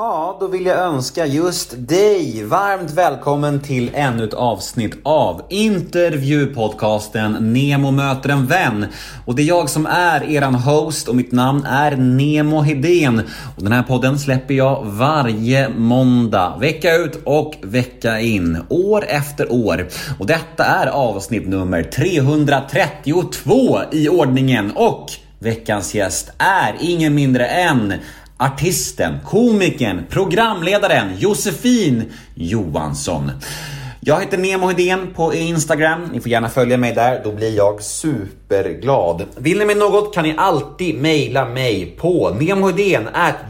Ja, då vill jag önska just dig varmt välkommen till ännu ett avsnitt av intervjupodcasten Nemo möter en vän. Och det är jag som är eran host och mitt namn är Nemo Hedén. Och den här podden släpper jag varje måndag, vecka ut och vecka in, år efter år. Och detta är avsnitt nummer 332 i ordningen och Veckans gäst är ingen mindre än artisten, komikern, programledaren Josefin Johansson. Jag heter Nemo Hedén på Instagram. Ni får gärna följa mig där, då blir jag superglad. Vill ni med något kan ni alltid mejla mig på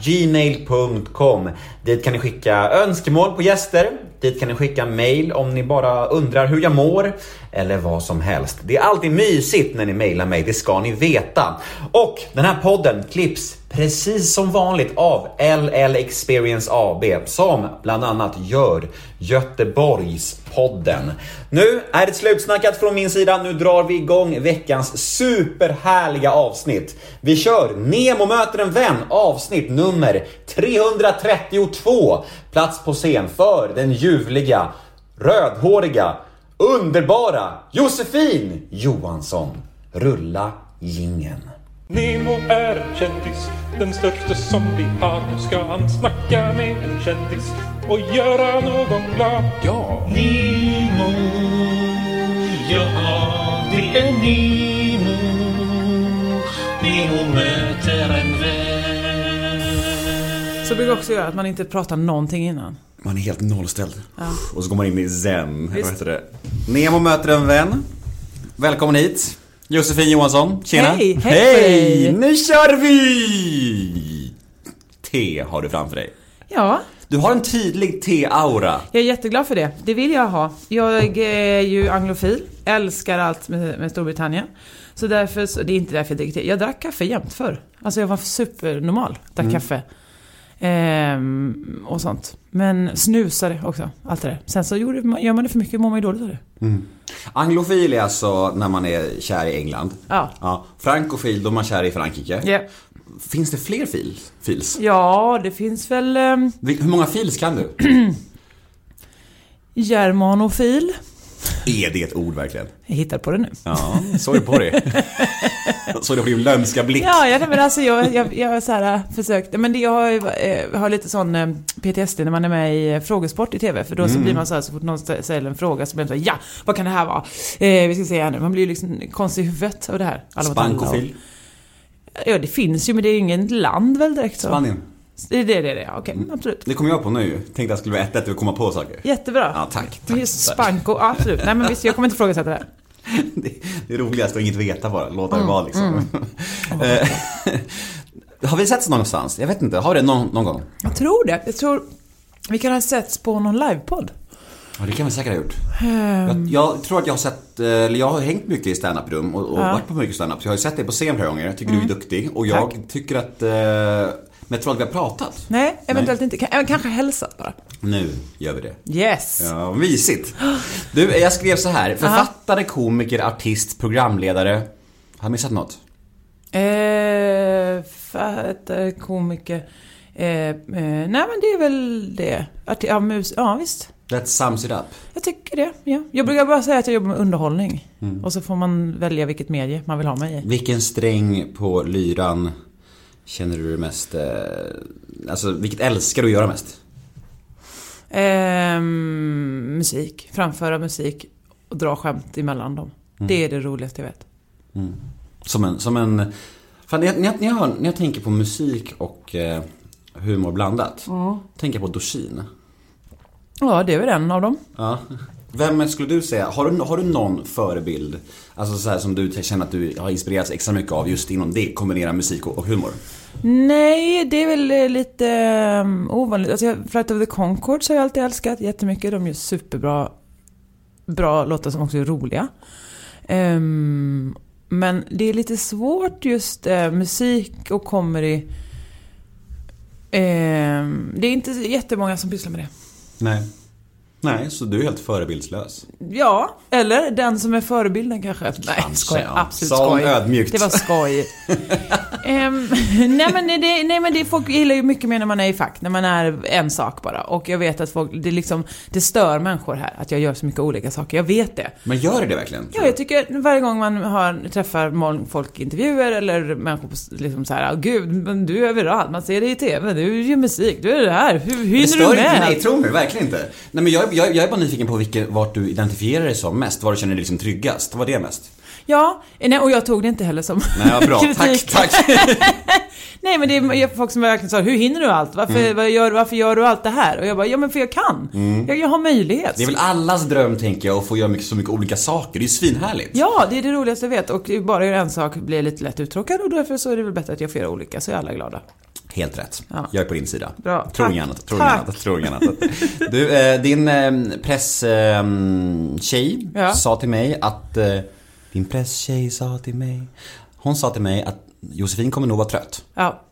gmail.com. Dit kan ni skicka önskemål på gäster, dit kan ni skicka mejl om ni bara undrar hur jag mår eller vad som helst. Det är alltid mysigt när ni mejlar mig, det ska ni veta. Och den här podden klipps precis som vanligt av LL Experience AB som bland annat gör Göteborgspodden. Nu är det slutsnackat från min sida. Nu drar vi igång veckans superhärliga avsnitt. Vi kör Nemo möter en vän avsnitt nummer 332. Plats på scen för den ljuvliga, rödhåriga, underbara Josefin Johansson. Rulla gingen. Nemo är en kändis, den största som vi har. Nu ska han snacka med en kändis och göra någon glad. Ja! Nemo, ja det är Nemo. Nemo möter en vän. Så brukar jag också göra att man inte pratar någonting innan. Man är helt nollställd. Ja. Och så går man in i zen. Vad heter det? Nemo möter en vän. Välkommen hit. Josefin Johansson. Tjena. Hej, hej dig. Nu kör vi! Te har du framför dig. Ja, Du har en tydlig te-aura. jag är jätteglad för det. Det vill jag ha. Jag är ju anglofil, älskar allt med, med Storbritannien. Så därför, så, det är inte därför jag dricker te. Jag drack kaffe jämt förr. Alltså jag var supernormal, drack kaffe. Ehm, och sånt. Men snusade också, allt det där. Sen så gör man det för mycket mår man ju dåligt av det. Anglofil är alltså när man är kär i England. Ja. Ja. Frankofil, då är man kär i Frankrike. Ja, Finns det fler fil, fils? ja det finns väl Vil- Hur många fils kan du? germanofil. Är det ett ord verkligen? Jag hittar på det nu. Ja, såg du på det? såg du på din lömska blick? Ja, ja men alltså jag, jag, jag så här äh, försökt, men det, jag har, eh, har lite sån eh, PTSD när man är med i frågesport i TV, för då så blir man så här så fort någon stä- ställer en fråga så blir man så här, ja, vad kan det här vara? Eh, vi ska se här nu, man blir ju liksom konstig i huvudet av det här. Alla Spankofil? Ja, det finns ju, men det är ju inget land väl direkt så. Spanien? Det är det, det, är det, okej, absolut. Det kom jag på nu. Tänkte jag skulle vara ett lätt att komma på saker. Jättebra. Ja, tack. tack. Just Spanko, ja, absolut. Nej men visst, jag kommer inte ifrågasätta det här. Det, det är roligast att inget veta bara, låta det vara liksom. Eh, har vi setts någonstans? Jag vet inte, har vi det någon, någon gång? Jag tror det. Jag tror vi kan ha setts på någon livepodd. Ja, det kan vi säkert ha gjort. Jag, jag tror att jag har sett, eh, eller jag har hängt mycket i standup-rum och, och Ja. varit på mycket standup. Så jag har ju sett dig på scen flera gånger. Jag tycker du är duktig och jag Tack. tycker att, eh, men jag tror att vi har pratat. Nej, eventuellt inte. Kan- Kanske hälsat bara. Nu gör vi det. Yes. Ja, mysigt. Du, jag skrev så här. Författare, komiker, artist, programledare. Har jag missat något? Eh, författare, komiker. Eh, eh, nej men det är väl det. Att, ja, mus, ja visst. That sums it up. Jag tycker det. Ja. Jag brukar bara säga att jag jobbar med underhållning. Och så får man välja vilket medie man vill ha mig i. Vilken sträng på lyran känner du dig mest... Eh, alltså, vilket älskar du att göra mest? Ehm, musik. Framföra musik och dra skämt emellan dem. Det är det roligaste jag vet. Som en... Som en fan, när, jag, när, jag, när, jag, tänker på musik och eh, humor blandat. Tänker jag på Dorsin. Ja, det är väl en av dem. Ja. Vem skulle du säga, har du, har du någon förebild? Alltså så här som du känner att du har inspirerats extra mycket av just inom det, kombinera musik och, och humor? Nej, det är väl eh, lite um, ovanligt. Alltså, jag- Flight of the Conchords har jag alltid älskat jättemycket. De gör superbra bra låtar som också är roliga. Ehm, men det är lite svårt just eh, musik och comedy. Ehm, det är inte jättemånga som pysslar med det. Nej. Nej, så du är helt förebildslös. Ja, eller den som är förebilden kanske. Nej, Kanske, skoj. ja. Absolut hon skoj. ödmjukt. Det var skoj. Ehm, nej men, det, nej men det, folk gillar ju mycket mer när man är i fack, när man är en sak bara. Och jag vet att folk, det liksom, det stör människor här, att jag gör så mycket olika saker. Jag vet det. Men gör det verkligen? Ja, jag tycker varje gång man har, träffar folk i intervjuer eller människor på, liksom så här, "Åh, gud, men du är överallt, man ser dig i TV, du gör musik, du är det här, hur det hinner du stör inte med? mig, tro mig, verkligen inte. Nej men jag, jag, jag är bara nyfiken på vilket, vart du identifierar dig som mest, var du känner dig liksom tryggast. Vad var det mest? Ja, nej, och jag tog det inte heller som Nej, bra. tack, kritik. tack. Nej men det är folk som verkligen sa, hur hinner du allt? Varför, Mm. vad gör, varför gör du allt det här? Och jag bara, ja men för jag kan. Jag, jag har möjlighet. Det är väl allas dröm, tänker jag, att få göra mycket, så mycket olika saker. Det är ju svinhärligt. Ja, det är det roligaste jag vet. Och bara gör en sak blir jag lite lätt uttråkad och därför så är det väl bättre att jag får göra olika, så är alla glada. Helt rätt. Ja. Jag är på din sida. Bra. Tror inget annat. Tror annat. Tror annat. Du, eh, din eh, presstjej eh, tjej Ja. sa till mig att... Eh, din presstjej sa till mig... Hon sa till mig att Josefin kommer nog vara trött. Ja.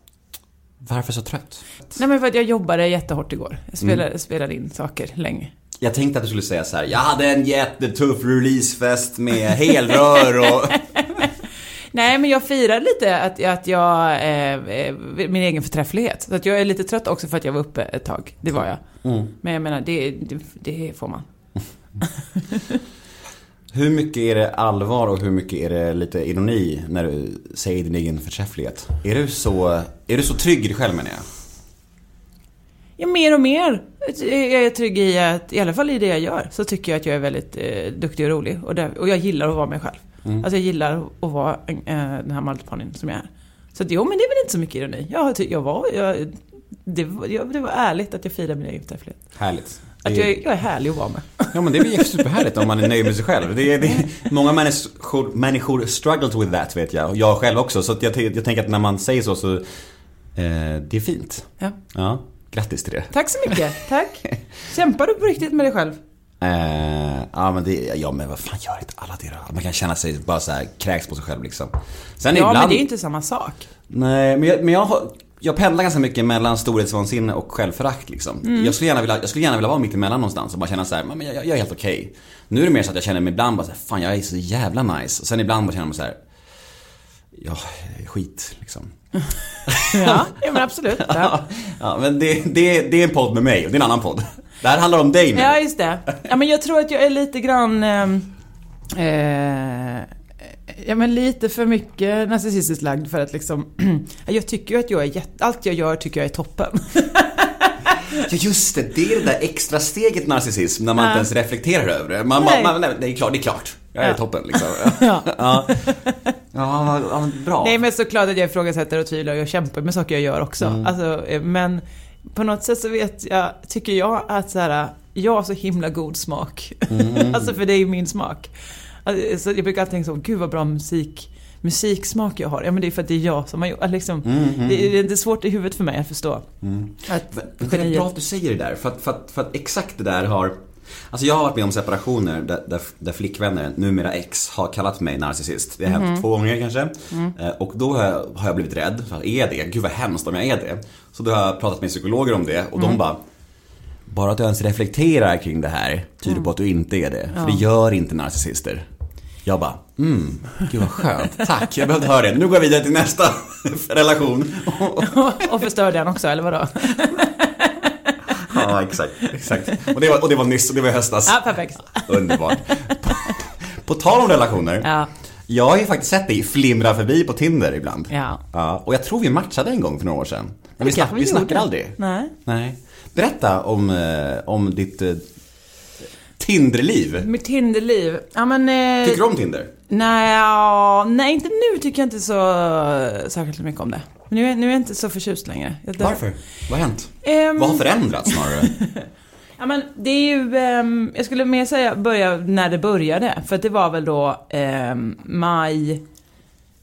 Varför så trött? Nej men för att jag jobbade jättehårt igår. Jag spelade, Mm. spelade in saker länge. Jag tänkte att du skulle säga så här. Jag hade en jättetuff releasefest med helrör och... Nej men jag firar lite att, att jag, eh, eh, min egen förträfflighet. Så att jag är lite trött också för att jag var uppe ett tag. Det var jag. Mm. Men jag menar, det, det, det får man. Hur mycket är det allvar och hur mycket är det lite ironi när du säger din egen förträfflighet? Är du så, är du så trygg i dig själv menar jag? Ja, mer och mer. Jag är trygg i att, i alla fall i det jag gör, så tycker jag att jag är väldigt eh, duktig och rolig. Och, där, och jag gillar att vara mig själv. Mm. Alltså jag gillar att vara eh, den här multiponyn som jag är. Så att, jo, men det är väl inte så mycket ironi. Jag, jag var, jag, det, var- jag, det var ärligt att jag firade min egen förträfflighet. Härligt. Att är- jag, är- jag är härlig att vara med. Ja men det ju superhärligt om man är nöjd med sig själv. Det är, det är, många människor, människor struggle with that vet jag. Jag själv också. Så att jag, jag tänker att när man säger så så, eh, det är fint. Ja. Ja, grattis till det. Tack så mycket. Tack. Kämpar du på riktigt med dig själv? Eh, ja men det, ja men vad fan gör inte alla det då? Man kan känna sig bara så här kräks på sig själv liksom. Sen Ja, ibland... men det är inte samma sak. Nej, men jag, men jag, jag pendlar ganska mycket mellan storhetsvansinne och självförakt liksom. Mm. Jag, skulle gärna vilja, jag skulle gärna vilja vara mitt emellan någonstans och bara känna så här, men jag, jag är helt okej. Nu är det mer så att jag känner mig ibland bara så här, fan jag är så jävla nice. Och sen ibland bara känner man så här, ja, skit liksom. Ja, ja men absolut. Ja. Ja, men det, det, det är en podd med mig och det är en annan podd. Det här handlar om dig nu. Ja, just det. Ja, men jag tror att jag är lite grann... ehm, Eh, ja, men lite för mycket narcissistiskt lagd för att liksom... jag tycker ju att jag är jätte... Allt jag gör tycker jag är toppen. Ja just det, det är det där extra steget narcissism när man Ja. inte ens reflekterar över det. Man Nej. man, nej, det är klart, det är klart. Jag är Ja. toppen liksom. ja. Ja, ja, bra. Nej, men såklart att jag ifrågasätter och tvivlar och jag kämpar med saker jag gör också. Mm. Alltså, eh, men på något sätt så vet jag, tycker jag att så här, jag har så himla god smak. Mm. alltså för det är ju min smak. Alltså, så jag brukar alltid tänka så, gud vad bra musik, musiksmak jag har. Ja men det är för att det är jag som har gjort, liksom, Mm, det, är- det är svårt i huvudet för mig att förstå. Att Men Det är bra att du säger det där, för att, för att, för att exakt det där har Alltså jag har varit med om separationer där, där, där flickvänner, numera ex, har kallat mig narcissist. Det har hänt två gånger kanske. Eh, Och då har jag, har jag blivit rädd. För är det? Gud vad hemskt om jag är det. Så då har jag pratat med psykologer om det och de bara Bara att du ens reflekterar kring det här tyder på att du inte är det. För det gör inte narcissister. Jag bara, mm, gud vad skönt. Tack, jag behövde höra det. Nu går jag vidare till nästa relation. och förstör den också, eller vadå? Ja, exakt. exakt. Och, det var, och det var nyss, och det var i höstas. Ja, perfekt. Underbart. På, på tal om relationer. Ja. Jag har ju faktiskt sett dig flimra förbi på Tinder ibland. Ja. Ja, och jag tror vi matchade en gång för några år sedan. Men vi, snack, vi vi snackar aldrig. Nej. Nej. Berätta om, eh, om ditt eh, Tinderliv. Mitt Tinderliv. Ja men... Eh, Tycker du om Tinder? Nej, ja, nej, inte nu tycker jag inte så särskilt mycket om det. Nu är, nu är jag inte så förtjust längre. Jag, Varför? Vad har hänt? Ehm, Vad har förändrats snarare? Ja men det är ju, ehm, jag skulle mer säga börja när det började. För det var väl då ehm, maj,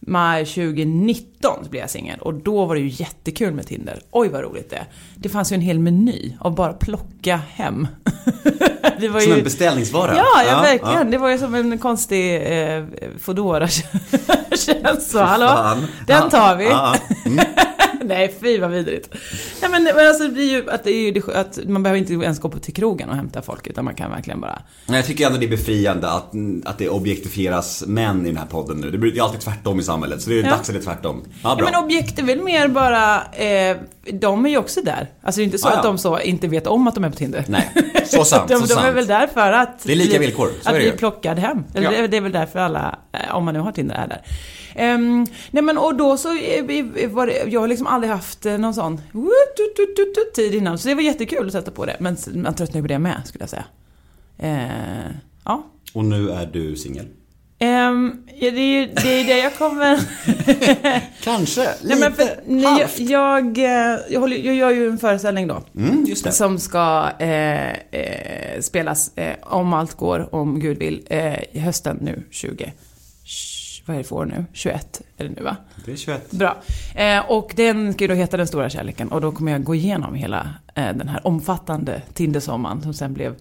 maj 2019 blev jag singel. Och då var det ju jättekul med Tinder. Oj vad roligt det är. Det fanns ju en hel meny av bara plocka hem. det var Som ju... en beställningsvara? Ja, ja, verkligen. Det var ju som en konstig eh, Foodora-tjänst. Så, hallå? Den Ja, tar vi. ja, ja. Mm. Nej, fy vad vidrigt. Nej men, men alltså det blir ju att, det är ju det, att man behöver inte ens gå på till krogen och hämta folk utan man kan verkligen bara Men jag tycker ändå det är befriande att, att det objektifieras män i den här podden nu. Det blir alltid tvärtom i samhället, så det är Ja. dags att det är tvärtom. Ja, Ja bra. men objekt är väl mer bara, eh, de är ju också där. Alltså det är inte så Ah, ja. att de så inte vet om att de är på Tinder. Nej, så sant, de, så de är sant. väl där för att Det är lika villkor, så att är bli plockad hem. Eller Ja. det, det är väl därför alla, eh, om man nu har Tinder, är där. Ehm, nej men och då så eh, var det, jag har liksom aldrig haft eh, någon sån tid innan. Så det var jättekul att sätta på det. Men man tröttnar ju på det med, skulle jag säga. Eh, ja. Och nu är du singel. Ehm, ja, det är ju det, är det jag kommer... Kanske, Nej, men för, nej, jag, jag, eh, jag, håller, jag gör ju en föreställning då. Mm. Som ska eh, eh, spelas, eh, om allt går, om Gud vill, i hösten nu, 20... Vad är det för år nu? 21 är det nu va? Det är 21. Bra. Eh, och den ska ju då heta Den stora kärleken och då kommer jag gå igenom hela eh, den här omfattande Tindersommaren som sen blev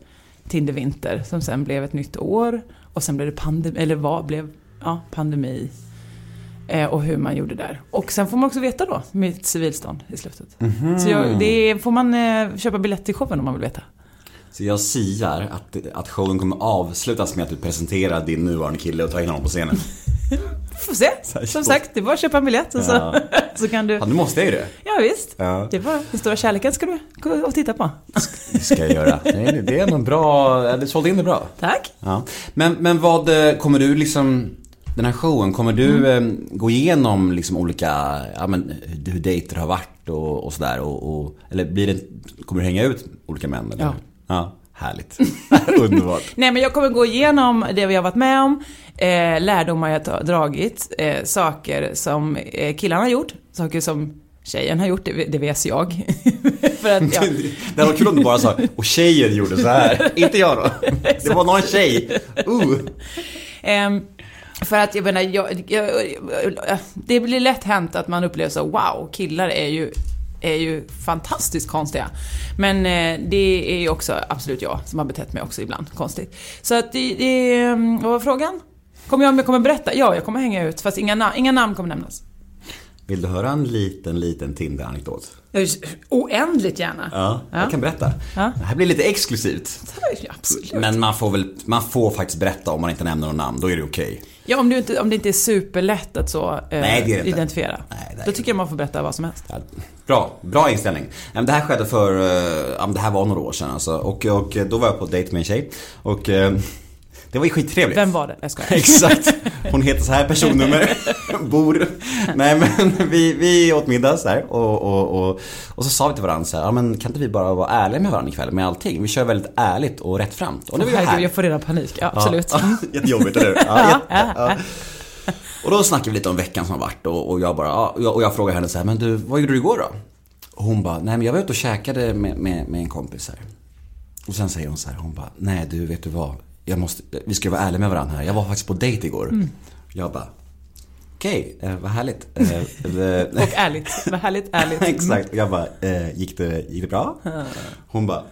Tindervinter, som sen blev ett nytt år och sen blev det pandemi, eller vad blev, ja, pandemi. Eh, och hur man gjorde där. Och sen får man också veta då mitt civilstånd i slutet. Så jag, det får man köpa biljett till showen om man vill veta. Så jag siar att, att showen kommer avslutas med att du presenterar din nuvarande kille och tar in honom på scenen. Får se. Som sagt, det är bara att köpa en biljett och så, Ja. så kan du... Ja, nu måste jag ju det. Ja visst. Ja. Det var Den stora kärleken ska du gå och titta på. Det ska jag göra. Det är, en bra, du sålde in det bra. Tack. Ja. Men, men vad, eh, kommer du liksom, den här showen, kommer du eh, gå igenom liksom olika, ja men hur dejter har varit och, och sådär och, och, eller blir det, kommer du hänga ut olika män eller? Ja. Ja, härligt. Underbart. Nej men jag kommer gå igenom det vi har varit med om, eh, lärdomar jag dragit, eh, saker som eh, killarna har gjort, saker som tjejen har gjort, det, det vet jag. För att, ja. Det varit kul om du bara sa, och tjejen gjorde så här. Inte jag då. Det var någon tjej. Uh. Ehm, för att jag menar, jag, jag, jag, det blir lätt hänt att man upplever så wow, killar är ju, är ju fantastiskt konstiga. Men eh, det är ju också absolut jag som har betett mig också ibland konstigt. Så att det, det ehm, vad var frågan? Kommer jag, jag kommer berätta? Ja, jag kommer hänga ut, fast inga, na- inga namn kommer nämnas. Vill du höra en liten, liten Tinder-anekdot? Oändligt gärna. Ja, Ja. jag kan berätta. Ja. Det här blir lite exklusivt. Ja, absolut. Men man får väl, man får faktiskt berätta om man inte nämner någon namn, då är det okej. Ja, om, du inte, om det inte är superlätt att så eh, Nej, det det identifiera. Nej, det Då tycker jag man får berätta vad som helst. Ja, Bra, bra inställning. Det här skedde för, eh, det här var några år sedan alltså. Och, och då var jag på dejt med en tjej. Och eh, det var ju skittrevligt. Vem var det? Jag skojar. Exakt. Hon heter så här, personnummer, bor. Nej men vi, vi åt middag så här och, och, och, och så sa vi till varandra så här, ja men kan inte vi bara vara ärliga med varandra ikväll med allting? Vi kör väldigt ärligt och rättframt. Och var ju herregud, här. jag får redan panik. Ja, absolut. Ja, jättejobbigt, eller hur? Ja, jätte, ja. Och då snackade vi lite om veckan som har varit och, och jag bara, och jag, och jag frågade henne så här, men du, vad gjorde du igår då? Och hon bara, nej men jag var ute och käkade med, med, med en kompis här. Och sen säger hon så här, hon bara, nej du vet du vad, jag måste, vi ska vara ärliga med varandra här. Jag var faktiskt på dejt igår. Mm. Jag bara, okej, eh, vad härligt. Eh, eh, Och ärligt. Vad härligt, ärligt. Mm. Exakt, och jag bara, eh, gick, det, gick det bra? Hon bara,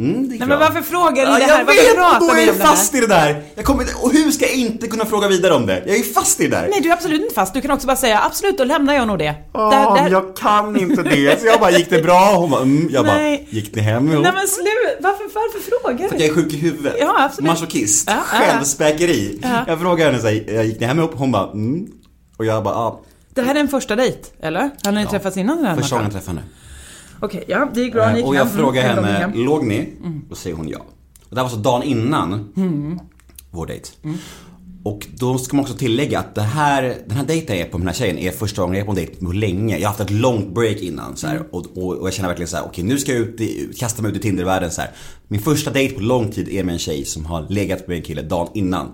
mm Nej, men varför frågar ni Ja, det jag här? Varför vet, då är jag fast i det där. Jag kommer, och hur ska jag inte kunna fråga vidare om det? Jag är fast i det där. Nej, du är absolut inte fast. Du kan också bara säga absolut, då lämnar jag nog det. Ja, Där- jag kan inte det. Så jag bara, gick det bra? Hon bara, mm. Jag bara, Nej. gick ni hem ihop? Nej men slut! Varför, varför frågar För att du? jag är sjuk i huvudet. Ja, absolut. Masochist. Ja. Självspäkeri. Ja. Jag frågade henne så här, gick ni hem ihop? Hon bara, mm. Och jag bara, ja. Det här är en första dejt, eller? Har ni Ja. träffats innan den här Första gången jag träffade henne. Okej, ja, det gick bra. Ni gick Eh, Och jag hem. frågar Mm, henne, hem. låg ni? Då säger hon ja. Och det här var så dagen innan vår dejt. Och då ska man också tillägga att det här, den här dejten jag är på med den här tjejen är första gången jag är på en dejt på länge. Jag har haft ett långt break innan så här, och, och, och jag känner verkligen så här: okej nu ska jag ut i, kasta mig ut i Tindervärlden så här. Min första dejt på lång tid är med en tjej som har legat med en kille dagen innan.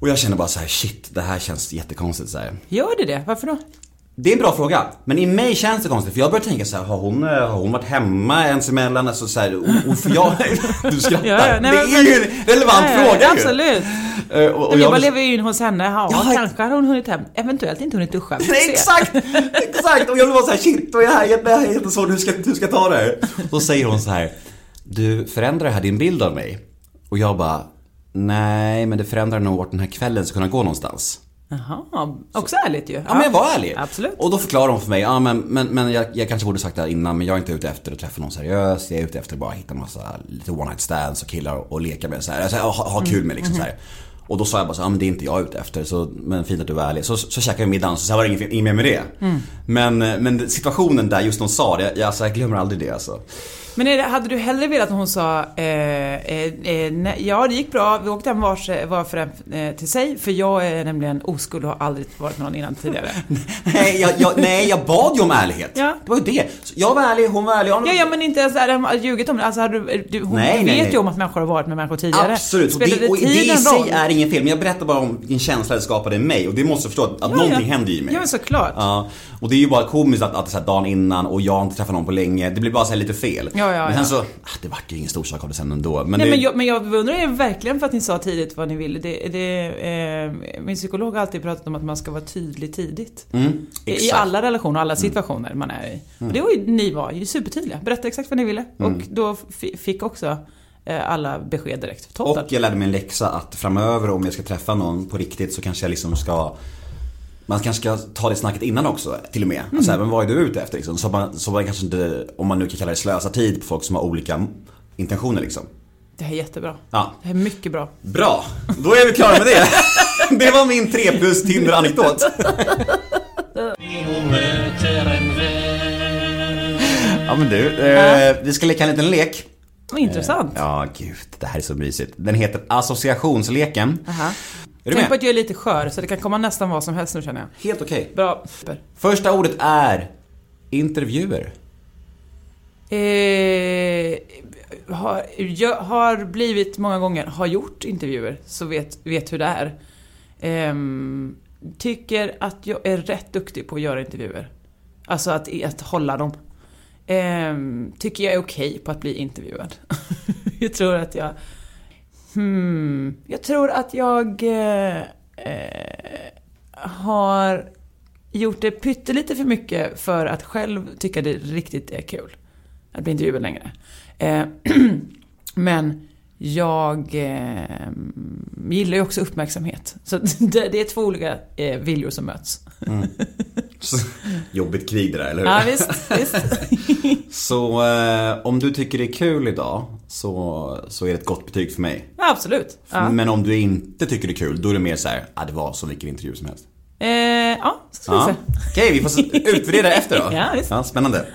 Och jag känner bara så här: shit det här känns jättekonstigt så här. Gör det det? Varför då? Det är en bra fråga, men i mig känns det konstigt för jag börjar tänka så här, har hon, eh, har hon varit hemma ens emellan? Alltså så här, och, och för jag, du skrattar. Ja, ja, nej, det men- är ju en relevant Ja, ja, fråga ju. Absolut. Eh, Och, och Och jag bara lever ju in hos henne. Ja, Ja, kanske har hon hunnit hem. Eventuellt inte hunnit duscha. Nej, exakt! Exakt! Och jag vara så här, shit, och jag är här, det här är jättesvårt, hur ska, hur ska jag ta det här? Då säger hon så här, du förändrar det här din bild av mig? Och jag bara, nej men det förändrar nog vart den här kvällen ska kunna gå någonstans. Jaha, också ärligt ju. Ja, men jag var ärlig. Absolut. Och då förklarade hon för mig, ja men, men, men jag, jag kanske borde sagt det här innan men jag är inte ute efter att träffa någon seriös. Jag är ute efter att bara hitta massa lite one night stands och killar och, och leka med så här. Alltså, ha, ha kul med liksom så här. Och då sa jag bara så, ja men det är inte jag ute efter så, men fint att du var ärlig. Så, så käkade vi middagen så sen var det inget, inget mer med det. Men, men situationen där just hon sa det, jag, alltså, jag glömmer aldrig det alltså. Men det, hade du hellre velat att hon sa eh, eh, eh, nej, ja det gick bra, vi åkte hem vars, var för en eh, till sig för jag är nämligen oskuld och har aldrig varit med någon innan tidigare. Nej jag, jag, nej, jag bad ju om ärlighet. Ja. Det var ju det. Så jag var ärlig, hon var ärlig. Ja, ja men inte ens där, ljugit om det. Alltså, hade du, du, hon Nej, vet nej, nej. ju om att människor har varit med människor tidigare. Absolut, och Spelar det, och det i sig är ingen fel. Men jag berättar bara om vilken känsla det skapade i mig. Och det måste förstå att, att Ja, någonting ja. händer i mig. Ja, men såklart. Ja, och det är ju bara komiskt att, att så här dagen innan och jag har inte träffat någon på länge. Det blir bara så här lite fel. Ja, ja, men sen så, ah, det vart ju ingen stor sak av det sen ändå. Men Nej, det, men, jag, men jag beundrar er verkligen för att ni sa tidigt vad ni ville. Det, det, eh, min psykolog har alltid pratat om att man ska vara tydlig tidigt. mm, I. Mm. alla relationer och alla situationer man är i. Och det var ju, ni var ju supertydliga. Berättade exakt vad ni ville. Mm. Och då fick också eh, alla besked direkt. Toppen. Och jag lärde mig en läxa att framöver om jag ska träffa någon på riktigt så kanske jag liksom ska man kanske ska ta det snacket innan också till och med. Mm. Så här, men vad är du ute efter liksom? Så man, så man kanske inte, om man nu kan kalla det slösa tid på folk som har olika intentioner liksom. Det här är jättebra. Ja, Det här är mycket bra. bra. Då är vi klara med det. Det var min 3 plus Tinder-anekdot. Ja men du, eh, vi ska leka en liten lek. Vad intressant. Ja, gud, det här är så mysigt. Den heter associationsleken. Aha. Är Tänk på att jag är lite skör så det kan komma nästan vad som helst nu känner jag. Helt okej. Bra. Super. Första ordet är intervjuer. Eh, har, jag har blivit många gånger, har gjort intervjuer, så vet, vet hur det är. Ehm, tycker att jag är rätt duktig på att göra intervjuer. Alltså att, att hålla dem. Ehm, tycker jag är okej på att bli intervjuad. jag tror att jag... Hmm, jag tror att jag eh, eh, har gjort det pyttelite för mycket för att själv tycka det riktigt är kul. Att bli intervjuad längre. Eh, men jag eh, gillar ju också uppmärksamhet. Så det, det är två olika eh, viljor som möts. Så, jobbigt krig det där, eller hur? Ja, visst, visst. Så eh, om du tycker det är kul idag så, så är det ett gott betyg för mig. Ja, absolut. Ja. Men om du inte tycker det är kul, då är det mer så här, ah, det var som vilken intervju som helst. Eh, ja, så ska vi Ja. se. Okej, vi får utvärdera efter då. Ja, visst. spännande.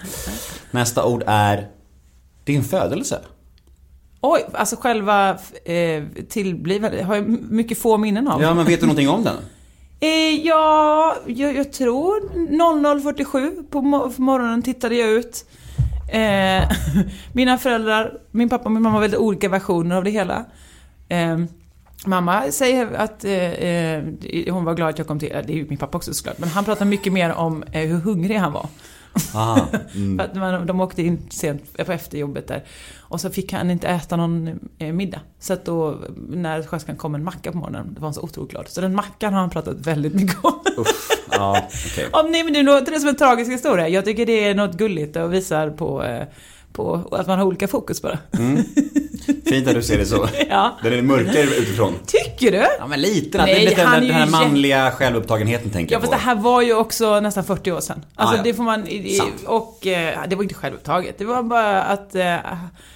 Nästa ord är din födelse. Oj, alltså själva eh, tillblivande har jag mycket få minnen av. Ja, men vet du någonting om den? Eh, ja, jag, jag tror 00.47 på morgonen tittade jag ut. Eh, mina föräldrar, min pappa och min mamma har väldigt olika versioner av det hela. Eh, mamma säger att eh, eh, hon var glad att jag kom till, det är ju min pappa också såklart, men han pratar mycket mer om eh, hur hungrig han var. Ah, mm. För att man, de åkte in sent på efterjobbet där. Och så fick han inte äta någon eh, middag. Så att då, när sköterskan kom en macka på morgonen, då var han så otroligt glad. Så den mackan har han pratat väldigt mycket om. Uff, ja, okej. Om nej men nu låter det som en tragisk historia. Jag tycker det är något gulligt och visar på, eh, på att man har olika fokus bara. Fint att du ser det så. Ja. Den är mörkare utifrån. Tycker du? Ja men lite, Nej, det är lite han den, är den här manliga självupptagenheten tänker Ja jag fast på. det här var ju också nästan 40 år sedan. Alltså Ah, ja. det får man... i- i- Sant. Och eh, det var inte självupptaget. Det var bara att... Eh,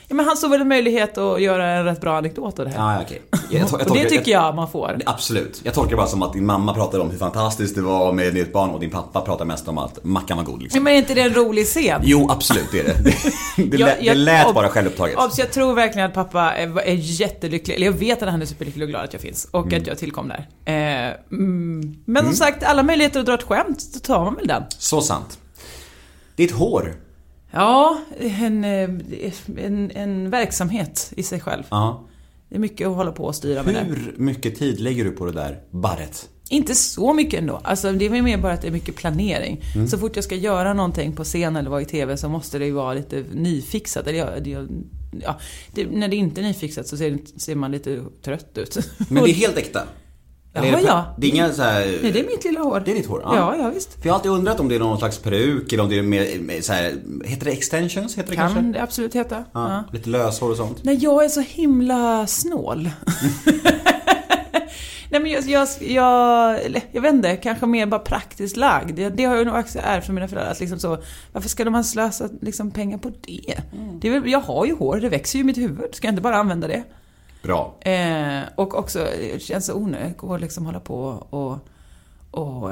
ja men han såg väl en möjlighet att göra en rätt bra anekdot av det här. Ja, okej. Jag, jag, och det tycker jag man får. Absolut. Jag tolkar det bara som att din mamma pratade om hur fantastiskt det var med ett barn och din pappa pratar mest om att mackan var god liksom. Men är inte det en rolig scen? Jo, absolut det är det. Det, det, lät, det lät bara självupptaget. Obs, jag tror verkligen att pappa är, är jättelycklig, eller jag vet att han är superlycklig och glad att jag finns och att jag tillkom där. Eh, mm, men som sagt, alla möjligheter att dra ett skämt, då tar man väl den. Så sant. Ditt hår. Ja, en, eh, en, en verksamhet i sig själv. Ja. Det är mycket att hålla på och styra med det. Hur mycket tid lägger du på det där barret? Inte så mycket ändå. Alltså det är mer bara att det är mycket planering. Mm. Så fort jag ska göra någonting på scen eller vara i TV så måste det ju vara lite nyfixat. Eller jag, det, ja, det, när det inte är nyfixat så ser, ser man lite trött ut. Men det är helt äkta? Är Jaha, det, ja. Det är inga så här... Nej, det är mitt lilla hår. Det är ditt hår? Ja, ja visst. För jag har alltid undrat om det är någon slags peruk eller om det är mer, mer så här, heter det extensions? Heter det Kan kanske? det absolut heta. Ja, Ja. Lite löshår och sånt. Nej, jag är så himla snål. Nej men jag, jag, jag, jag vet inte, kanske mer bara praktiskt lagd. Det, det har jag nog också ärvt från mina föräldrar. Att liksom så, varför ska man slösa liksom, pengar på det? det är väl, jag har ju hår, det växer ju i mitt huvud. Ska jag inte bara använda det? Bra. Eh, och också, det känns så onödigt att liksom hålla på och, och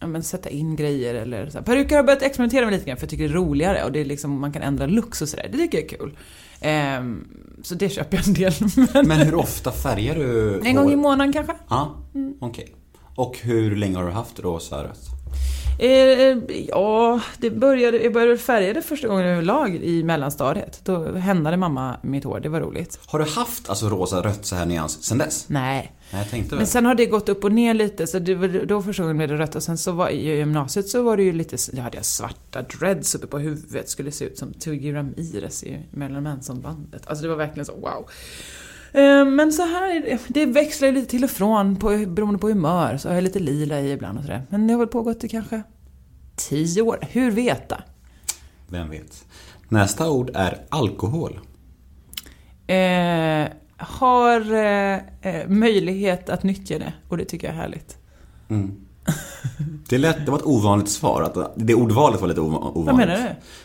ja, men sätta in grejer eller så här. Peruker har börjat experimentera med lite grann för jag tycker det är roligare och det är liksom, man kan ändra looks och sådär. Det tycker jag är kul. Ehm, så det köper jag en del. Men, Men hur ofta färgar du en gång i månaden kanske? Ja, okej. Och hur länge har du haft rosa rött? Eh, ja, det började, jag började färga det första gången överlag i mellanstadiet. Då händade mamma mitt hår, det var roligt. Har du haft alltså rosa rött så här nyans sen dess? Nej. Nej, jag. Men sen har det gått upp och ner lite, så det då första gången blev det rött. Och sen så var i gymnasiet så var det ju lite, då hade jag svarta dreads uppe på huvudet. Skulle se ut som Twiggy Ramirez i Marilyn Manson-bandet. Alltså det var verkligen så, wow. Eh, Men så här, är det- det växlar ju lite till och från på, beroende på humör. Så har jag lite lila i ibland och sådär. Men det har väl pågått i kanske tio år. Hur veta? Vem vet? Nästa ord är alkohol. Eh, har eh, eh, möjlighet att nyttja det och det tycker jag är härligt. Det, lät, det var ett ovanligt svar. Att det ordvalet var lite ova- ovanligt. Vad menar du?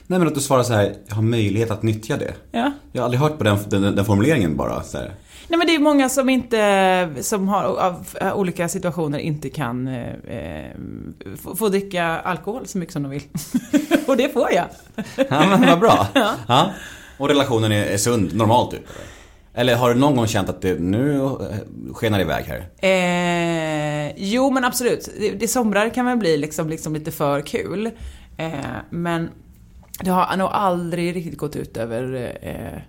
Nej men att du svarar så här, jag har möjlighet att nyttja det. Ja. Jag har aldrig hört på den, den, den formuleringen bara. Så här. Nej men det är många som inte, som har av olika situationer inte kan eh, eh, få, få dricka alkohol så mycket som de vill. och det får jag. Ja men vad bra. ja. Och relationen är, är sund, normalt typ? Eller? Har du någon gång känt att det nu eh, skenar det iväg här? Eh, jo men absolut, det, det somrar kan väl bli liksom, liksom lite för kul. Eh, men det har nog aldrig riktigt gått ut över eh,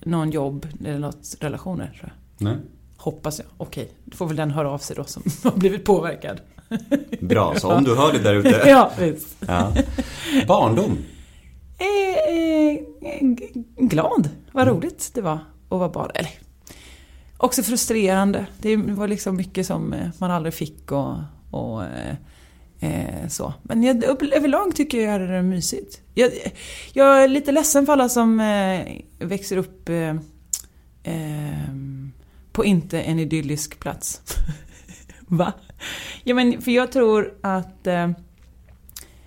någon jobb eller något relationer tror jag. Nej. Hoppas jag. Okej, då får väl den höra av sig då som har blivit påverkad. Bra, så om du hör det där ute. ja, visst. Ja. Barndom. Eh, eh, glad. Vad roligt det var att vara barn. Eller, också frustrerande. Det var liksom mycket som eh, man aldrig fick och, och eh, eh så. Men jag, överlag tycker jag jag hade det mysigt. Jag, jag är lite ledsen för alla som eh, växer upp eh, eh, på inte en idyllisk plats. Va? Ja, men för jag tror att eh,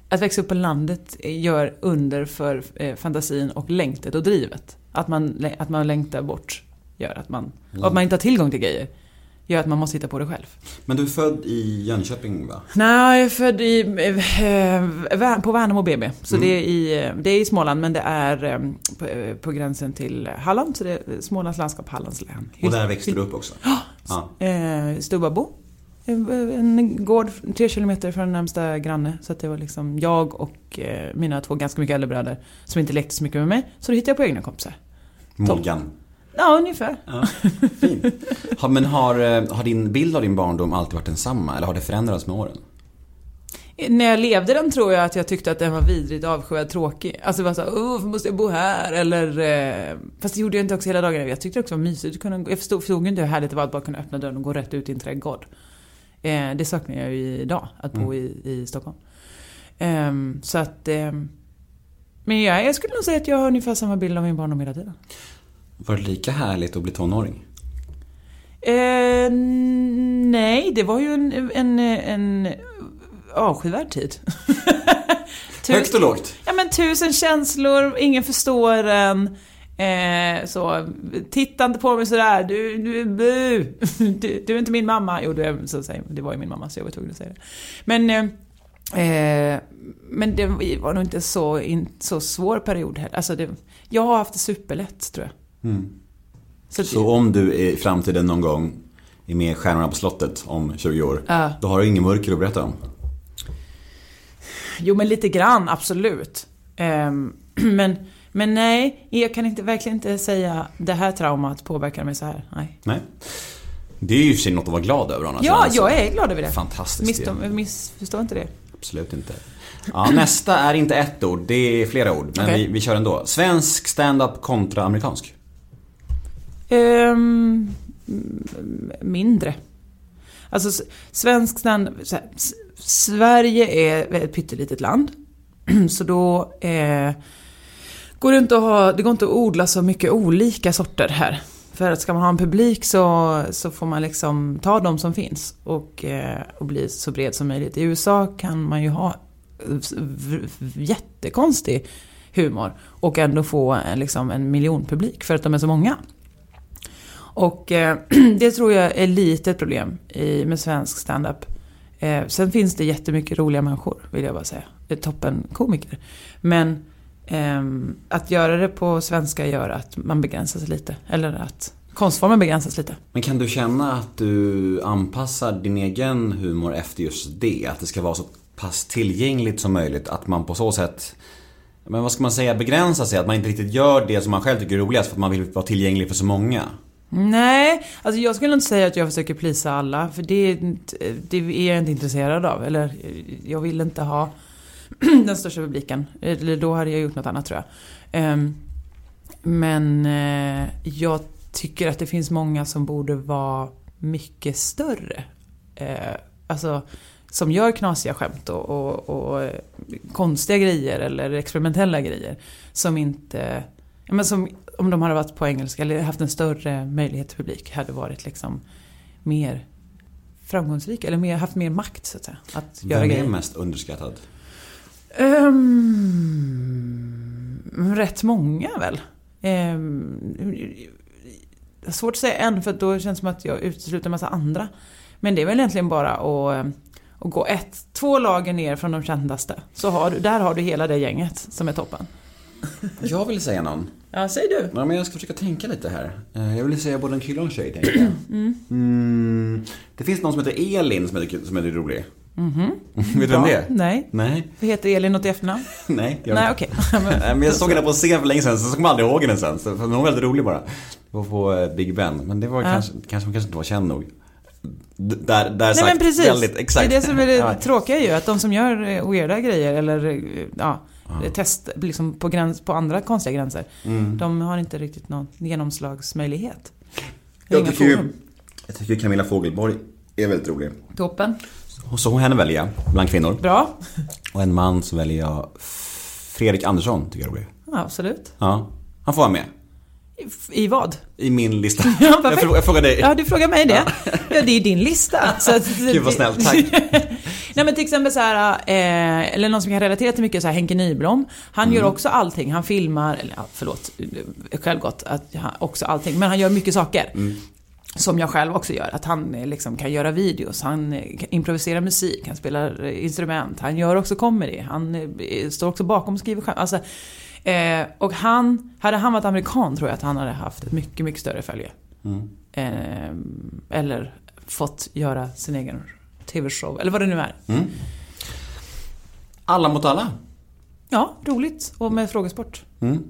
att växa upp på landet gör under för eh, fantasin och längtet och drivet. Att man, att man längtar bort gör att man, och att man inte har tillgång till grejer. Gör att man måste hitta på det själv. Men du är född i Jönköping va? Nej, jag är född i, eh, på Värnamo BB. Så det, är i, det är i Småland men det är eh, på, på gränsen till Halland. Så det är Smålands landskap, Hallands län. Och där växte du upp också? Ja. Eh, Stubbabo. En gård tre kilometer från närmsta granne. Så det var liksom jag och eh, mina två ganska mycket äldre bröder som inte lekte så mycket med mig. Så då hittade jag på egna kompisar. Molgan. Ja, ungefär. Ja, fint. Ha, men har, eh, har din bild av din barndom alltid varit densamma? Eller har det förändrats med åren? När jag levde den tror jag att jag tyckte att den var vidrigt avskyvärd tråkig. Alltså det var såhär, åh, måste jag bo här? Eller... Eh, fast det gjorde jag inte också hela dagarna. Jag tyckte också det var mysigt att kunna Jag förstod, förstod inte hur härligt det var att bara kunna öppna dörren och gå rätt ut i en trädgård. Eh, det saknar jag ju idag, att bo i, i Stockholm. Ehm, så att... ehm, men jag, jag skulle nog säga att jag har ungefär samma bild av min barndom hela tiden. Var det lika härligt att bli tonåring? Eh, nej, det var ju en, en, en avskyvärd tid. Högt och lågt? Ja men tusen känslor, ingen förstår en. Eh, så, titta inte på mig sådär, du, du, bu. du, du är inte min mamma. Jo, du så säger, det var ju min mamma så jag var tvungen att säga det. Men, eh, eh, men det var nog inte så, in, så svår period heller. Alltså det, jag har haft det superlätt tror jag. Så, Så om du i framtiden någon gång är med i Stjärnorna på slottet om 20 år, Ja. då har du ingen mörker att berätta om? Jo men lite grann, absolut. Ehm, men, men nej, jag kan inte, verkligen inte säga det här traumat påverkar mig så här. Nej. Nej. Det är ju för sig något att vara glad över annars. Ja, jag är glad över det. Fantastiskt. Missförstå, inte det. Absolut inte. Ja, nästa är inte ett ord, det är flera ord. Men Okej. vi, vi kör ändå. Svensk stand-up kontra amerikansk. Ehm, m- mindre. Alltså, svensk stand här, Sverige är ett pyttelitet land. Så då eh, går det inte att ha, det går inte att odla så mycket olika sorter här. För att ska man ha en publik så, så får man liksom ta de som finns och, eh, och bli så bred som möjligt. I USA kan man ju ha eh, jättekonstig humor och ändå få eh, liksom en miljonpublik för att de är så många. Och eh, det tror jag är lite ett problem i, med svensk standup. Eh, sen finns det jättemycket roliga människor, vill jag bara säga. Det är toppen komiker. Men att göra det på svenska gör att man begränsar sig lite. Eller att konstformen begränsas lite. Men kan du känna att du anpassar din egen humor efter just det? Att det ska vara så pass tillgängligt som möjligt? Att man på så sätt, men vad ska man säga, begränsar sig? Att man inte riktigt gör det som man själv tycker är roligast för att man vill vara tillgänglig för så många? Nej, alltså jag skulle inte säga att jag försöker plisa alla. För det, det är jag inte intresserad av. Eller jag vill inte ha den största publiken. Eller då hade jag gjort något annat tror jag. Ehm, Men eh, jag tycker att det finns många som borde vara mycket större. Eh, Alltså som gör knasiga skämt och, och, och eh, konstiga grejer eller experimentella grejer. Som inte... Men som, om de hade varit på engelska eller haft en större möjlighet till publik hade varit liksom mer framgångsrika eller mer, haft mer makt så att säga. Att göra Vem är grejer. mest underskattad? Ehm, rätt många väl. Um, svårt att säga en för då känns det som att jag utesluter en massa andra. Men det är väl egentligen bara att, eh, att gå ett, två lager ner från de kändaste. Så har du, där har du hela det gänget som är toppen. Jag vill säga någon. Ja, säg du. Ja, men jag ska försöka tänka lite här. Eh, Jag vill säga både en kille och en tjej, tänker jag. Mm. Det finns någon som heter Elin som är, som är rolig. Vet du vem det är? Nej. Nej. Vad heter Elin något i efternamn? Nej, jag Nej, okej. Nej, men jag såg henne på scen för länge sedan, så kommer jag aldrig ihåg henne sen. Så, hon var väldigt rolig bara. Det var på eh, Big Ben. Men det var Ja. kanske, kanske, hon kanske inte var känd nog. D- Där, där Nej sagt, men precis. väldigt exakt. Det är det som är det tråkiga ju. Att de som gör eh, weirda grejer eller eh, ja, test liksom på, gräns, på andra konstiga gränser. Mm. De har inte riktigt någon genomslagsmöjlighet. Jag tycker, ju, jag tycker Camilla Fogelborg är väldigt rolig. Toppen. Så henne väljer jag, bland kvinnor. Bra. Och en man så väljer jag Fredrik Andersson, tycker jag är rolig. Ja, absolut. Ja, han får vara med. I, vad? I min lista. Ja, jag, frågar, jag frågar dig. Ja, du frågar mig det. Ja, det är din lista. Så att, Gud vad snällt, tack. Nej men till exempel så här, eh, eller någon som kan relatera till mycket så här Henke Nyblom. Han Mm. gör också allting. Han filmar, eller ja, förlåt, eh, självgott att han också allting. Men han gör mycket saker. Mm. Som jag själv också gör. Att han eh, liksom kan göra videos, han eh, kan improvisera musik, han spelar eh, instrument, han gör också comedy, han står också bakom och skriver. Alltså, eh, och han, hade han varit amerikan tror jag att han hade haft ett mycket, mycket större följe. Mm. Eh, eller fått göra sin egen TV-show, eller vad det nu är. Mm. Alla mot alla. Ja, roligt. Och med frågesport. Mm.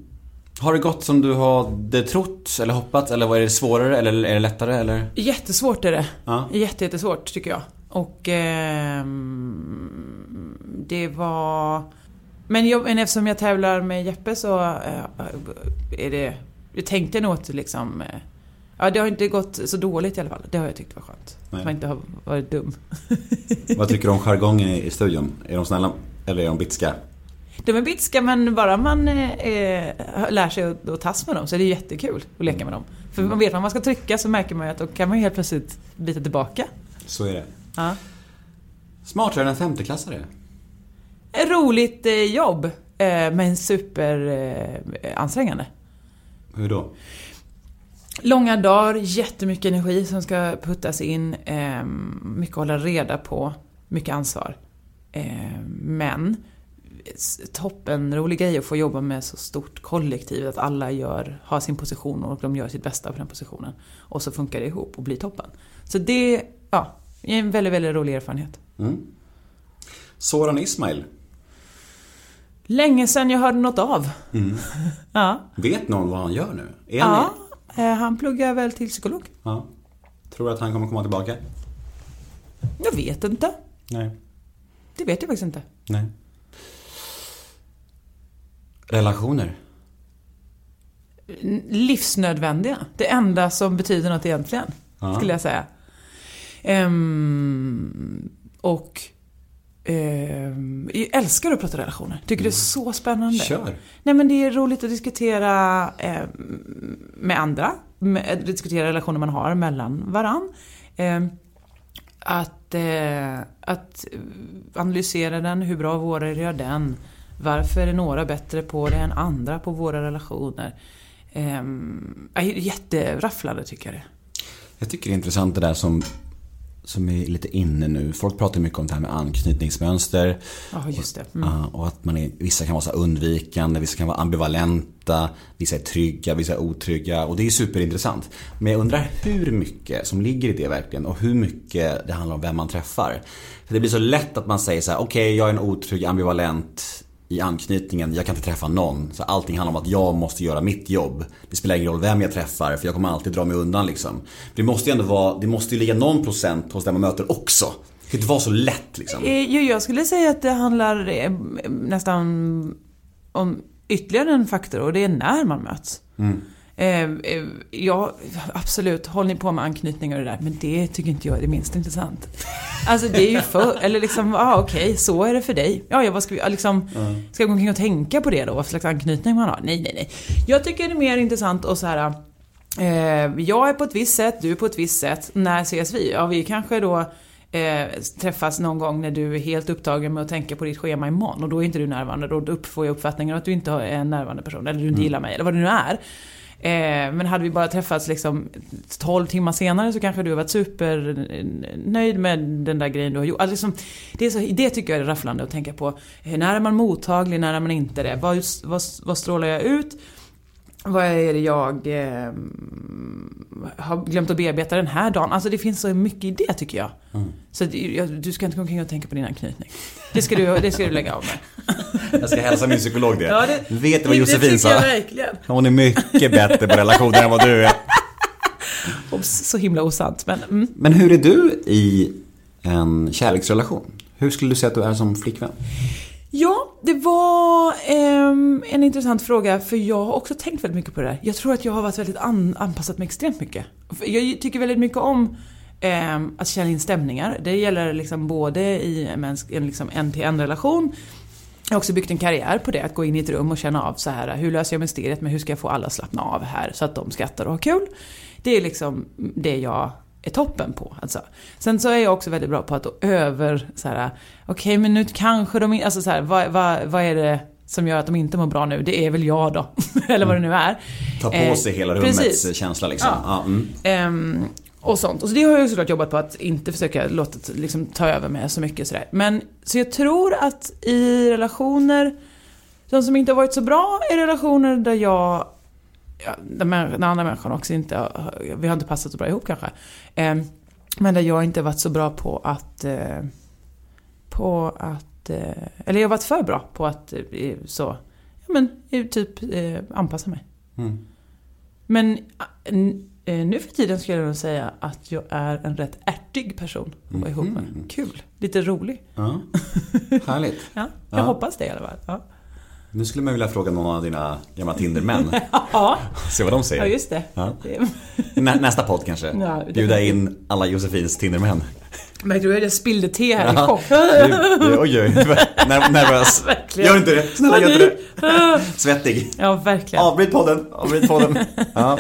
Har det gått som du hade trott eller hoppats eller var det svårare eller är det lättare eller? Jättesvårt är det. Ja. Jätte, jättesvårt tycker jag. Och ehm, det var... Men, jag, men eftersom jag tävlar med Jeppe så eh, är det... Jag tänkte nog att liksom... eh, Ja, det har inte gått så dåligt i alla fall. Det har jag tyckt var skönt. Nej. Att man inte har varit dum. Vad tycker du om jargongen i i studion? Är de snälla eller är de bitska? De är bitska men bara man eh, eh, lär sig att, att tas med dem så är det jättekul att leka med dem. För man vet vad man ska trycka så märker man ju att då kan man ju helt plötsligt bita tillbaka. Så är det. Ja. Smartare än en femteklassare. Ett roligt eh, jobb eh, men super eh. Hur då? Långa dagar, jättemycket energi som ska puttas in, eh, mycket att hålla reda på, mycket ansvar. Eh, men toppen rolig grej att få jobba med så stort kollektiv, att alla gör, har sin position och de gör sitt bästa på den positionen. Och så funkar det ihop och blir toppen. Så det, ja, är en väldigt, väldigt rolig erfarenhet. Mm. Soran Ismail. Länge sedan jag hörde något av. Mm. Ja, Vet någon vad han gör nu? Är han ja eh, han pluggar väl till psykolog. ja. Tror du att han kommer komma tillbaka? Jag vet inte. Nej. Det vet jag faktiskt inte. Nej. Relationer. livsnödvändiga. Det enda som betyder något egentligen, Ja. skulle jag säga. Ehm, och ehm, jag älskar att prata relationer. Tycker det är så spännande. Kör. Nej men det är roligt att diskutera ehm, med andra. med, diskutera relationer man har mellan varann. Eh, att, eh, att analysera den, hur bra våra gör den. Varför är några bättre på det än andra på våra relationer? Eh, jätterafflande tycker jag det. Jag tycker det är intressant det där som som är lite inne nu. Folk pratar mycket om det här med anknytningsmönster. Det. Mm. Och, och att man är, vissa kan vara så undvikande, vissa kan vara ambivalenta, vissa är trygga, vissa är otrygga. Och det är superintressant. Men jag undrar hur mycket som ligger i det verkligen och hur mycket det handlar om vem man träffar. För det blir så lätt att man säger så här: okej okay, jag är en otrygg, ambivalent i anknytningen, jag kan inte träffa någon. Så allting handlar om att jag måste göra mitt jobb. Det spelar ingen roll vem jag träffar för jag kommer alltid dra mig undan liksom. Det måste ju ändå vara, det måste ju ligga någon procent hos den man möter också. Det kan inte vara så lätt liksom. Eh, jag skulle säga att det handlar eh, nästan om ytterligare en faktor och det är när man möts. Mm. Eh, eh, ja, absolut, håll ni på med anknytningar och det där, men det tycker inte jag är det minst intressant. Alltså det är ju för, eller liksom, ja ah, okej, okay, så är det för dig. Ja, ja vad ska vi, liksom, ska jag gå omkring och tänka på det då? Vad slags anknytning man har? Nej, nej, nej. Jag tycker det är mer intressant att så här, eh, jag är på ett visst sätt, du är på ett visst sätt. När ses vi? Ja, vi kanske då eh, träffas någon gång när du är helt upptagen med att tänka på ditt schema imorgon och då är inte du närvarande. Då får jag uppfattningen att du inte är en närvarande person, eller du inte mm. gillar mig, eller vad det nu är. Eh, men hade vi bara träffats liksom 12 timmar senare så kanske du har varit supernöjd med den där grejen du har gjort. Alltså liksom, det, är så, det tycker jag är rafflande att tänka på. Eh, när är man mottaglig, när är man inte det? Vad, vad, vad strålar jag ut? Vad är det jag eh, har glömt att bearbeta den här dagen? Alltså det finns så mycket i det tycker jag. Mm. Så du ska inte gå omkring och tänka på din anknytning. Det ska du, det ska du lägga av med. Jag ska hälsa min psykolog det. Ja, det Vet du vad Josefin sa? Hon är mycket bättre på relationer än vad du är. Så himla osant. Men, mm. men hur är du i en kärleksrelation? Hur skulle du säga att du är som flickvän? Ja, det var eh, en intressant fråga för jag har också tänkt väldigt mycket på det där. Jag tror att jag har varit väldigt an anpassat mig extremt mycket. Jag tycker väldigt mycket om eh, att känna in stämningar. Det gäller liksom både i en, en, liksom en till en relation jag har också byggt en karriär på det, att gå in i ett rum och känna av så här, hur löser jag mysteriet men hur ska jag få alla att slappna av här så att de skrattar och har kul. Det är liksom det jag är toppen på. Alltså. Sen så är jag också väldigt bra på att över så här, okej okay, men nu kanske de alltså så här, vad, vad, vad är det som gör att de inte mår bra nu? Det är väl jag då. Eller vad det nu är. Ta på sig eh, hela rummets precis. känsla liksom. Ja. Ja, mm. um, och sånt. Och så det har jag såklart jobbat på att inte försöka låta liksom, ta över med så mycket sådär. Men så jag tror att i relationer, de som inte har varit så bra är relationer där jag ja, den, andra människan också inte, vi har inte passat så bra ihop kanske. Eh, men där jag inte varit så bra på att, eh, på att, eh, eller jag har varit för bra på att eh, så, ja men typ anpassa mig. Mm. Men nu för tiden skulle jag nog säga att jag är en rätt ärtig person att vara ihop med. Mm. Kul. Lite rolig. Ja. Härligt. ja, jag ja. hoppas det i alla fall. Ja. Nu skulle man vilja fråga någon av dina gamla Tindermän. ja. Se vad de säger. Ja, just det. Ja. Nä, nästa podd kanske. Ja, Bjuda in alla Josefins Tindermän. Märkte du jag spillde te här ja. i chock? Oj, oj. Nervös. verkligen. Gör inte det. Snälla, gör inte det. Svettig. Ja, verkligen. Avbryt podden. Avbryt podden. Ja.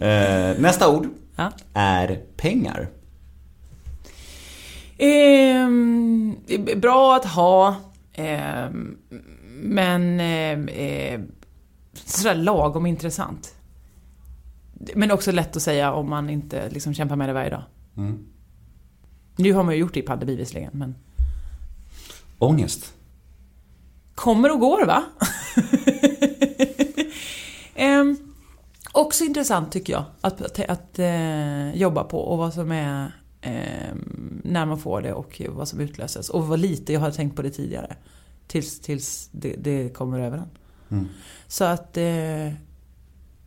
Eh, nästa ord ja. är pengar. Eh, bra att ha. Eh, men eh, eh, sådär lagom intressant. Men också lätt att säga om man inte liksom kämpar med det varje dag. Mm. Nu har man ju gjort det i padel bevisligen, men... Ångest? Kommer och går, va? eh, också intressant tycker jag, att, att, att eh, jobba på och vad som är eh, när man får det och vad som utlöses. Och vad lite jag har tänkt på det tidigare. Tills, tills det, det kommer över en. Mm. Så att eh,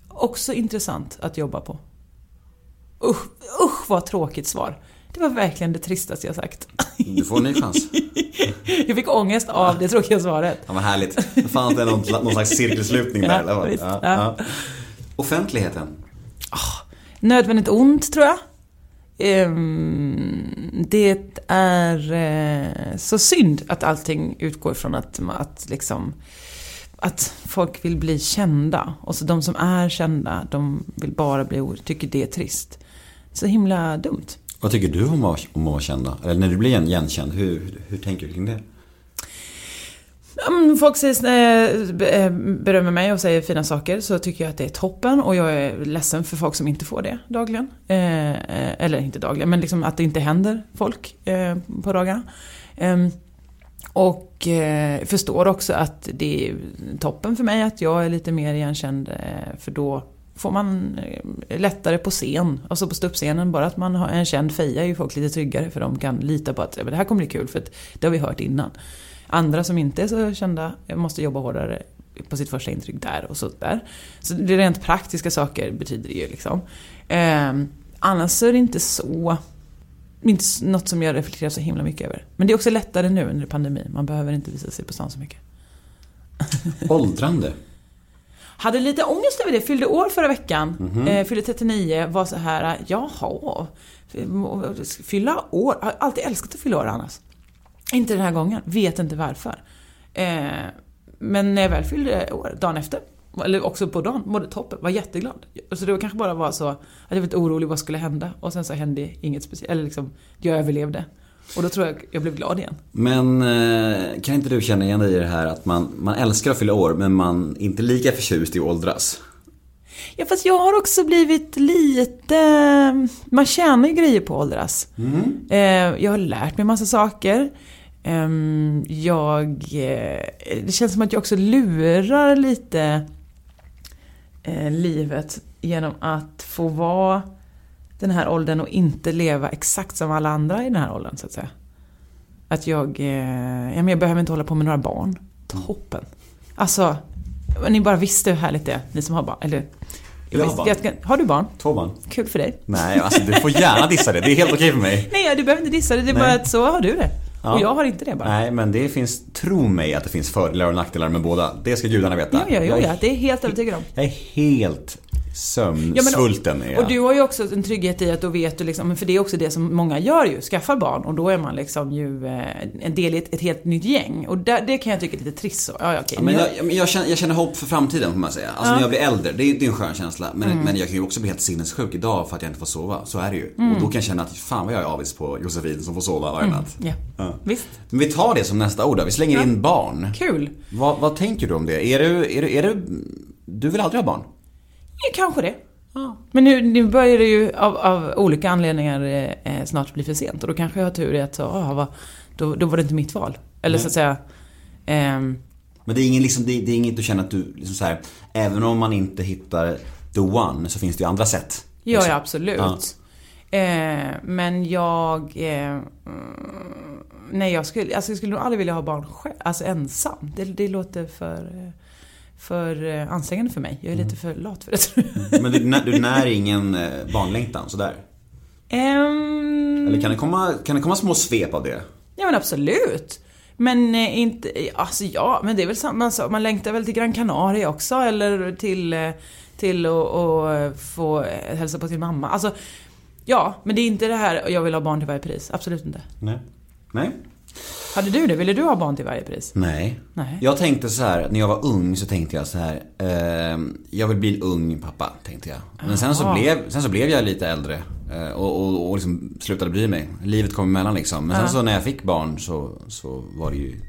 också intressant att jobba på. Usch, usch vad tråkigt svar. Det var verkligen det tristaste jag sagt. Du får en ny chans. jag fick ångest av det tråkiga svaret. Ja, vad härligt. Fanns det någon, någon slags cirkelslutning där? Ja, eller ja, ja. Offentligheten? Oh, nödvändigt ont, tror jag. Ehm, det är eh, så synd att allting utgår från att, att liksom att folk vill bli kända. Och så de som är kända, de vill bara bli tycker det är trist. Så himla dumt. Vad tycker du om att om att vara kända? Eller när du blir igenkänd, hur, hur tänker du kring det? Om Folk säger, eh, eh, berömmer mig och säger fina saker så tycker jag att det är toppen och jag är ledsen för folk som inte får det dagligen. Eh, eller inte dagligen, men liksom att det inte händer folk på dagarna. Ehm, och förstår också att det är toppen för mig att jag är lite mer igenkänd för då får man lättare på scen, alltså på ståuppscenen. Bara att man har en känd feja är ju folk lite tryggare för de kan lita på att det här kommer bli kul för att det har vi hört innan. Andra som inte är så kända måste jobba hårdare på sitt första intryck där och så där. Så det är rent praktiska saker betyder det ju liksom. Eh, annars så är det inte så inte något som jag reflekterar så himla mycket över. Men det är också lättare nu under pandemin. Man behöver inte visa sig på stan så mycket. Åldrande? Hade lite ångest över det. Fyllde år förra veckan. Eh, fyllde 39. Var så här, jaha. Fylla år. Har alltid älskat att fylla år annars. Inte den här gången. Vet inte varför. Eh, men när jag väl fyllde år, dagen efter. Eller också på dagen, mådde toppen. Var jätteglad. Så det var kanske bara var så att jag var lite orolig vad skulle hända. Och sen så hände inget speciellt. Eller liksom, jag överlevde. Och då tror jag jag blev glad igen. Men eh, kan inte du känna igen dig i det här att man, man älskar att fylla år men man är inte lika förtjust i att åldras? Ja fast jag har också blivit lite... Man tjänar ju grejer på att åldras. Eh, jag har lärt mig massa saker. Ehm, jag... eh, Det känns som att jag också lurar lite eh, livet genom att få vara den här åldern och inte leva exakt som alla andra i den här åldern så att säga. Att jag... eh, Ja, men jag behöver inte hålla på med några barn. Toppen. Alltså, ni bara visste hur härligt det är, ni som har barn. Eller, Jag har barn. jag har du barn? Två barn? Kul för dig. Nej, alltså du får gärna dissa det. Det är helt okej för mig. Nej, du behöver inte dissa det. Det är Nej. bara att så har du det. Ja. Och jag har inte det bara. Nej, men det finns, tro mig att det finns fördelar och nackdelar med båda. Det ska gudarna veta. Ja, ja, ja, ja. Det är helt övertygad om. Jag är helt sömnsvulten. är jag. och du har ju också en trygghet i att då vet du liksom, men för det är också det som många gör ju, skaffar barn och då är man liksom ju eh, en del i ett, ett helt nytt gäng. Och där, det kan jag tycka är lite trist så. Ja, ja, okej. Ja, men jag, jag, jag, känner, jag känner hopp för framtiden får man säga. Alltså när jag blir äldre, det är, det är en skön känsla. Men, Mm. men jag kan ju också bli helt sinnessjuk idag för att jag inte får sova. Så är det ju. Mm. Och då kan jag känna att fan vad jag är avis på Josefin som får sova varje natt. Ja. Ja. Visst. Men vi tar det som nästa ord då. Vi slänger in barn. Kul. Vad, vad tänker du om det? Är du, är du, är du, du vill aldrig ha barn? Ja, kanske det. Men nu, nu börjar det ju av, av olika anledningar eh, snart bli för sent. Och då kanske jag har tur i att så, ah, vad, då, då var det inte mitt val. Eller så att säga... ehm, Men det är, ingen, liksom, det, det är inget du känner att du, liksom så här, även om man inte hittar the one så finns det ju andra sätt. Ja, Liksom. ja absolut. Eh, men jag... Eh, mm, nej, jag skulle, alltså jag skulle nog aldrig vilja ha barn själv, alltså ensam. Det, det låter för, eh, för eh, ansträngande för mig. Jag är lite för lat för det tror jag. Men du, du när ingen eh, barnlängtan sådär? Ehm, Eller kan det komma, kan det komma små svep av det? Ja men absolut. Men eh, inte, alltså ja, men det är väl samma sak. Man längtar väl till Gran Canaria också eller till, till att få hälsa på sin mamma. Alltså, ja, men det är inte det här jag vill ha barn till varje pris. Absolut inte. Nej. Nej. Hade du det? Ville du ha barn till varje pris? Nej. Nej. Jag tänkte så här, när jag var ung så tänkte jag så här. Eh, jag vill bli en ung pappa, tänkte jag. Men sen så, blev, sen så blev jag lite äldre. Eh, och, och, och liksom slutade bry mig. Livet kom emellan liksom. Men sen så när jag fick barn så, så var det ju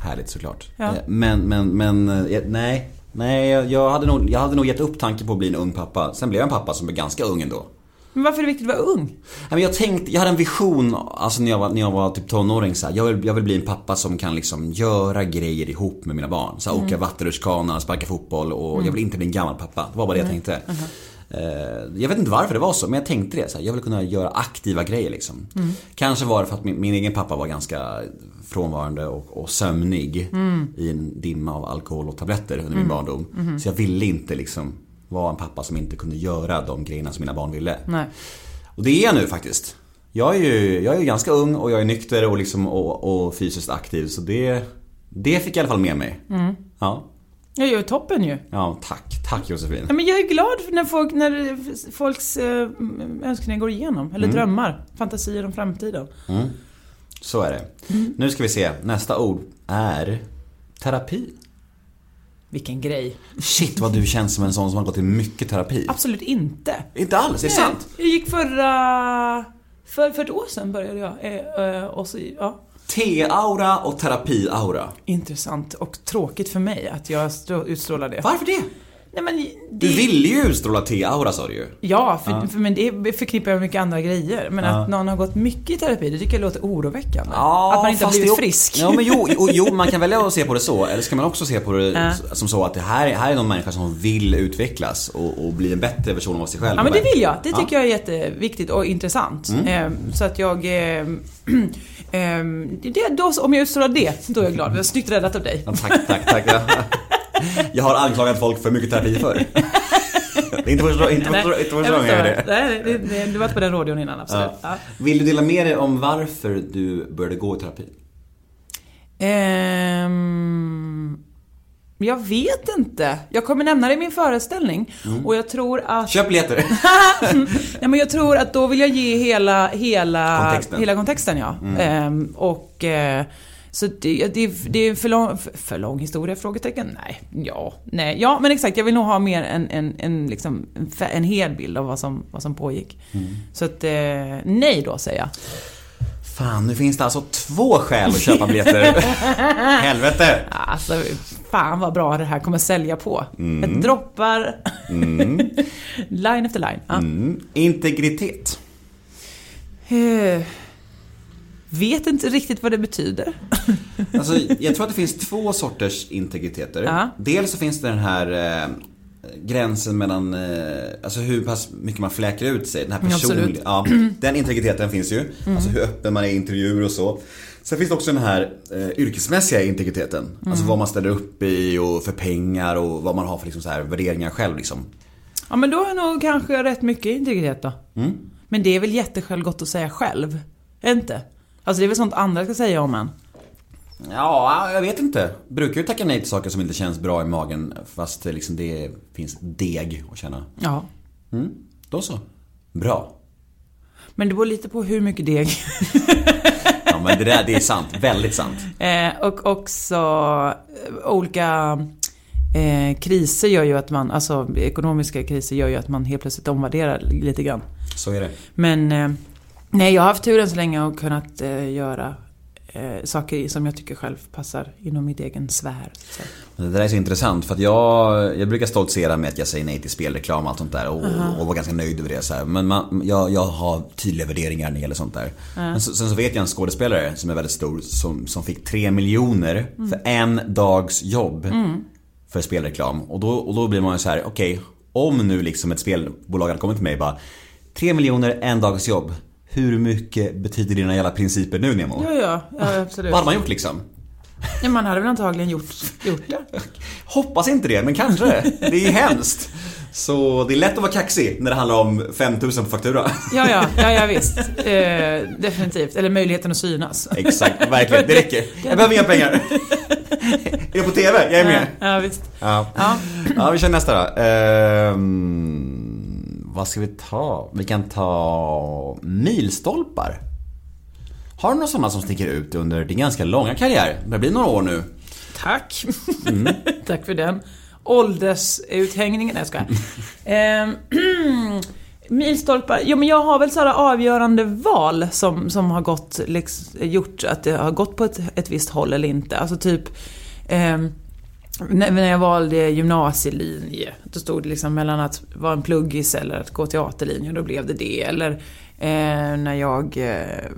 härligt såklart. Ja. Eh, men, men, men, eh, nej. Nej, jag, jag, hade nog, jag hade nog gett upp tanken på att bli en ung pappa. Sen blev jag en pappa som är ganska ung ändå. Men varför är det viktigt att vara ung? Men jag tänkte, jag hade en vision, alltså när jag var, när jag var typ tonåring så här, jag, vill, jag vill bli en pappa som kan liksom göra grejer ihop med mina barn. Så här, åka vattenrutschkana, sparka fotboll och jag vill inte bli en gammal pappa. Det var bara det jag tänkte. Eh, Jag vet inte varför det var så, men jag tänkte det. Så jag vill kunna göra aktiva grejer liksom. Kanske var det för att min, min egen pappa var ganska frånvarande och, och sömnig i en dimma av alkohol och tabletter under min barndom. Så jag ville inte liksom vara en pappa som inte kunde göra de grejerna som mina barn ville. Nej. Och det är jag nu faktiskt. Jag är ju, jag är ganska ung och jag är nykter och, liksom, och, och fysiskt aktiv så det, det fick jag i alla fall med mig. Ja. Jag gör toppen ju. ja, tack. Tack Josefin. Ja, men jag är glad när, folk, när folks eh, önskningar går igenom. Eller drömmar. Fantasier om framtiden. Så är det. Nu ska vi se. Nästa ord är terapi. Vilken grej. Shit vad du känns som en sån som har gått i mycket terapi. Absolut inte. Inte alls, är det sant? Jag gick förra... För, för ett år sedan började jag. Eh, eh, och så, ja. T-aura och terapi-aura. Intressant och tråkigt för mig att jag strå- utstrålar det. Varför det? Nej, men det, Du ville ju utstråla T-aura sa du ju. Ja, för, För, men det förknippar jag med mycket andra grejer. Men att någon har gått mycket i terapi, det tycker jag låter oroväckande. att man inte har blivit det- frisk. Ja, men jo, jo, jo, man kan välja att se på det så. Eller så kan man också se på det Ja. som så att det här, här är någon människa som vill utvecklas och, och bli en bättre version av sig själv. Ja men det vill jag. Det Ja. tycker jag är jätteviktigt och intressant. Eh, Så att jag... eh, eh, det, då, om jag utstrålar det, då är jag glad. Snyggt räddat av dig. Ja, tack, tack, tack. Jag, har anklagat folk för mycket terapi förr. Inte första, inte första, inte första gången jag gör det. Nej, det, det, du var inte på den radion innan, absolut. Ja. Vill du dela med dig om varför du började gå i terapi? Ehm, jag vet inte. Jag kommer nämna det i min föreställning. Mm. Och jag tror att... Köp biljetter! Nej, men jag tror att då vill jag ge hela, hela Kontexten. Hela kontexten ja. Ehm, och... Eh, så det, det, det är för lång, för, för lång historia? Frågetecken? Nej. Ja. Nej. Ja, men exakt. Jag vill nog ha mer en, en, en, liksom, en, en hel bild av vad som, vad som pågick. Så att, eh, nej då säger jag. Fan, nu finns det alltså två skäl att köpa biljetter. Helvete! Alltså, fan vad bra det här kommer sälja på. Mm. Ett droppar. line efter line. Ja. Mm. Integritet. Vet inte riktigt vad det betyder. Alltså, jag tror att det finns två sorters integriteter. Ja. Dels så finns det den här eh, gränsen mellan, eh, alltså hur pass mycket man fläker ut sig. Den här Mm, personliga, ja, den integriteten finns ju. Alltså hur öppen man är i intervjuer och så. Sen finns det också den här eh, yrkesmässiga integriteten. Alltså vad man ställer upp i och för pengar och vad man har för liksom, så här, värderingar själv liksom. Ja, men då har jag nog kanske rätt mycket integritet då. Mm. Men det är väl jättesjälvgott att säga själv? Inte? Alltså det är väl sånt andra ska säga om en? Ja, jag vet inte. Brukar ju tacka nej till saker som inte känns bra i magen fast det, liksom, det finns deg att känna. Ja. Mm, då så. Bra. Men det beror lite på hur mycket deg. Ja men det där, det är sant. Väldigt sant. eh, och också eh, olika eh, kriser gör ju att man, alltså ekonomiska kriser gör ju att man helt plötsligt omvärderar lite grann. Så är det. Men eh, nej, jag har haft turen så länge och kunnat eh, göra eh, saker som jag tycker själv passar inom mitt egen sfär. Det där är så intressant för att jag, jag brukar stoltsera med att jag säger nej till spelreklam och allt sånt där och, och vara ganska nöjd över det. Så här. Men man, jag, jag har tydliga värderingar när det gäller sånt där. Men så, sen så vet jag en skådespelare som är väldigt stor som, som fick 3 miljoner för en dags jobb för spelreklam. Och då, och då blir man ju så här: okej, om nu liksom ett spelbolag hade kommit till mig och bara 3 miljoner, en dags jobb. Hur mycket betyder dina jävla principer nu Nemo? Ja, ja, ja absolut. Vad hade man gjort liksom? Ja, man hade väl antagligen gjort, gjort det. Hoppas inte det, men kanske. Det är ju hemskt. Så det är lätt att vara kaxig när det handlar om 5000 på faktura. Ja, ja, ja, ja visst. Eh, definitivt. Eller möjligheten att synas. Exakt, verkligen. Det räcker. Jag behöver inga pengar. Är det på TV? Jag är med. Ja, visst. Ja, Ja. ja vi kör nästa då. Ehm, vad ska vi ta? Vi kan ta milstolpar. Har du några sådana som sticker ut under din ganska långa karriär? Det blir några år nu. Tack. Tack för den. Åldersuthängningen. Nej, jag skojar. Ehm, Milstolpar. Jo, men jag har väl sådana avgörande val som, som har gått, liksom, gjort att det har gått på ett, ett visst håll eller inte. Alltså typ ehm, när, jag valde gymnasielinje, då stod det liksom mellan att vara en pluggis eller att gå teaterlinjen, då blev det det. Eller eh, när jag eh,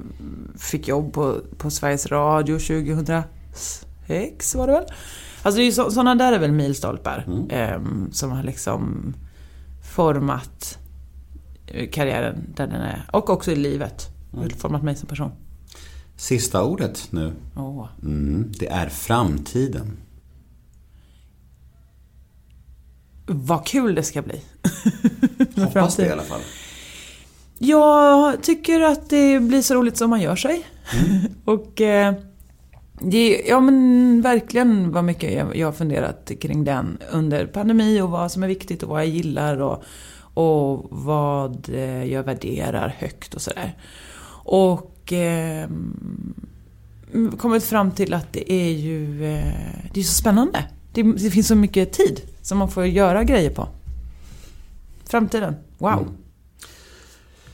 fick jobb på, på Sveriges Radio 2006 var det väl? Alltså det är ju så, sådana där är väl milstolpar eh, som har liksom format eh, karriären där den är. Och också i livet. Format mig som person. Sista ordet nu. Åh. Mm, det är framtiden. Vad kul det ska bli. Hoppas det i alla fall. Jag tycker att det blir så roligt som man gör sig. och eh, det, ja men verkligen vad mycket jag, jag har funderat kring den under pandemi och vad som är viktigt och vad jag gillar och, och vad eh, jag värderar högt och sådär. Och eh, kommit fram till att det är ju eh, det är så spännande. Det, det finns så mycket tid som man får göra grejer på. Framtiden. Wow. Mm.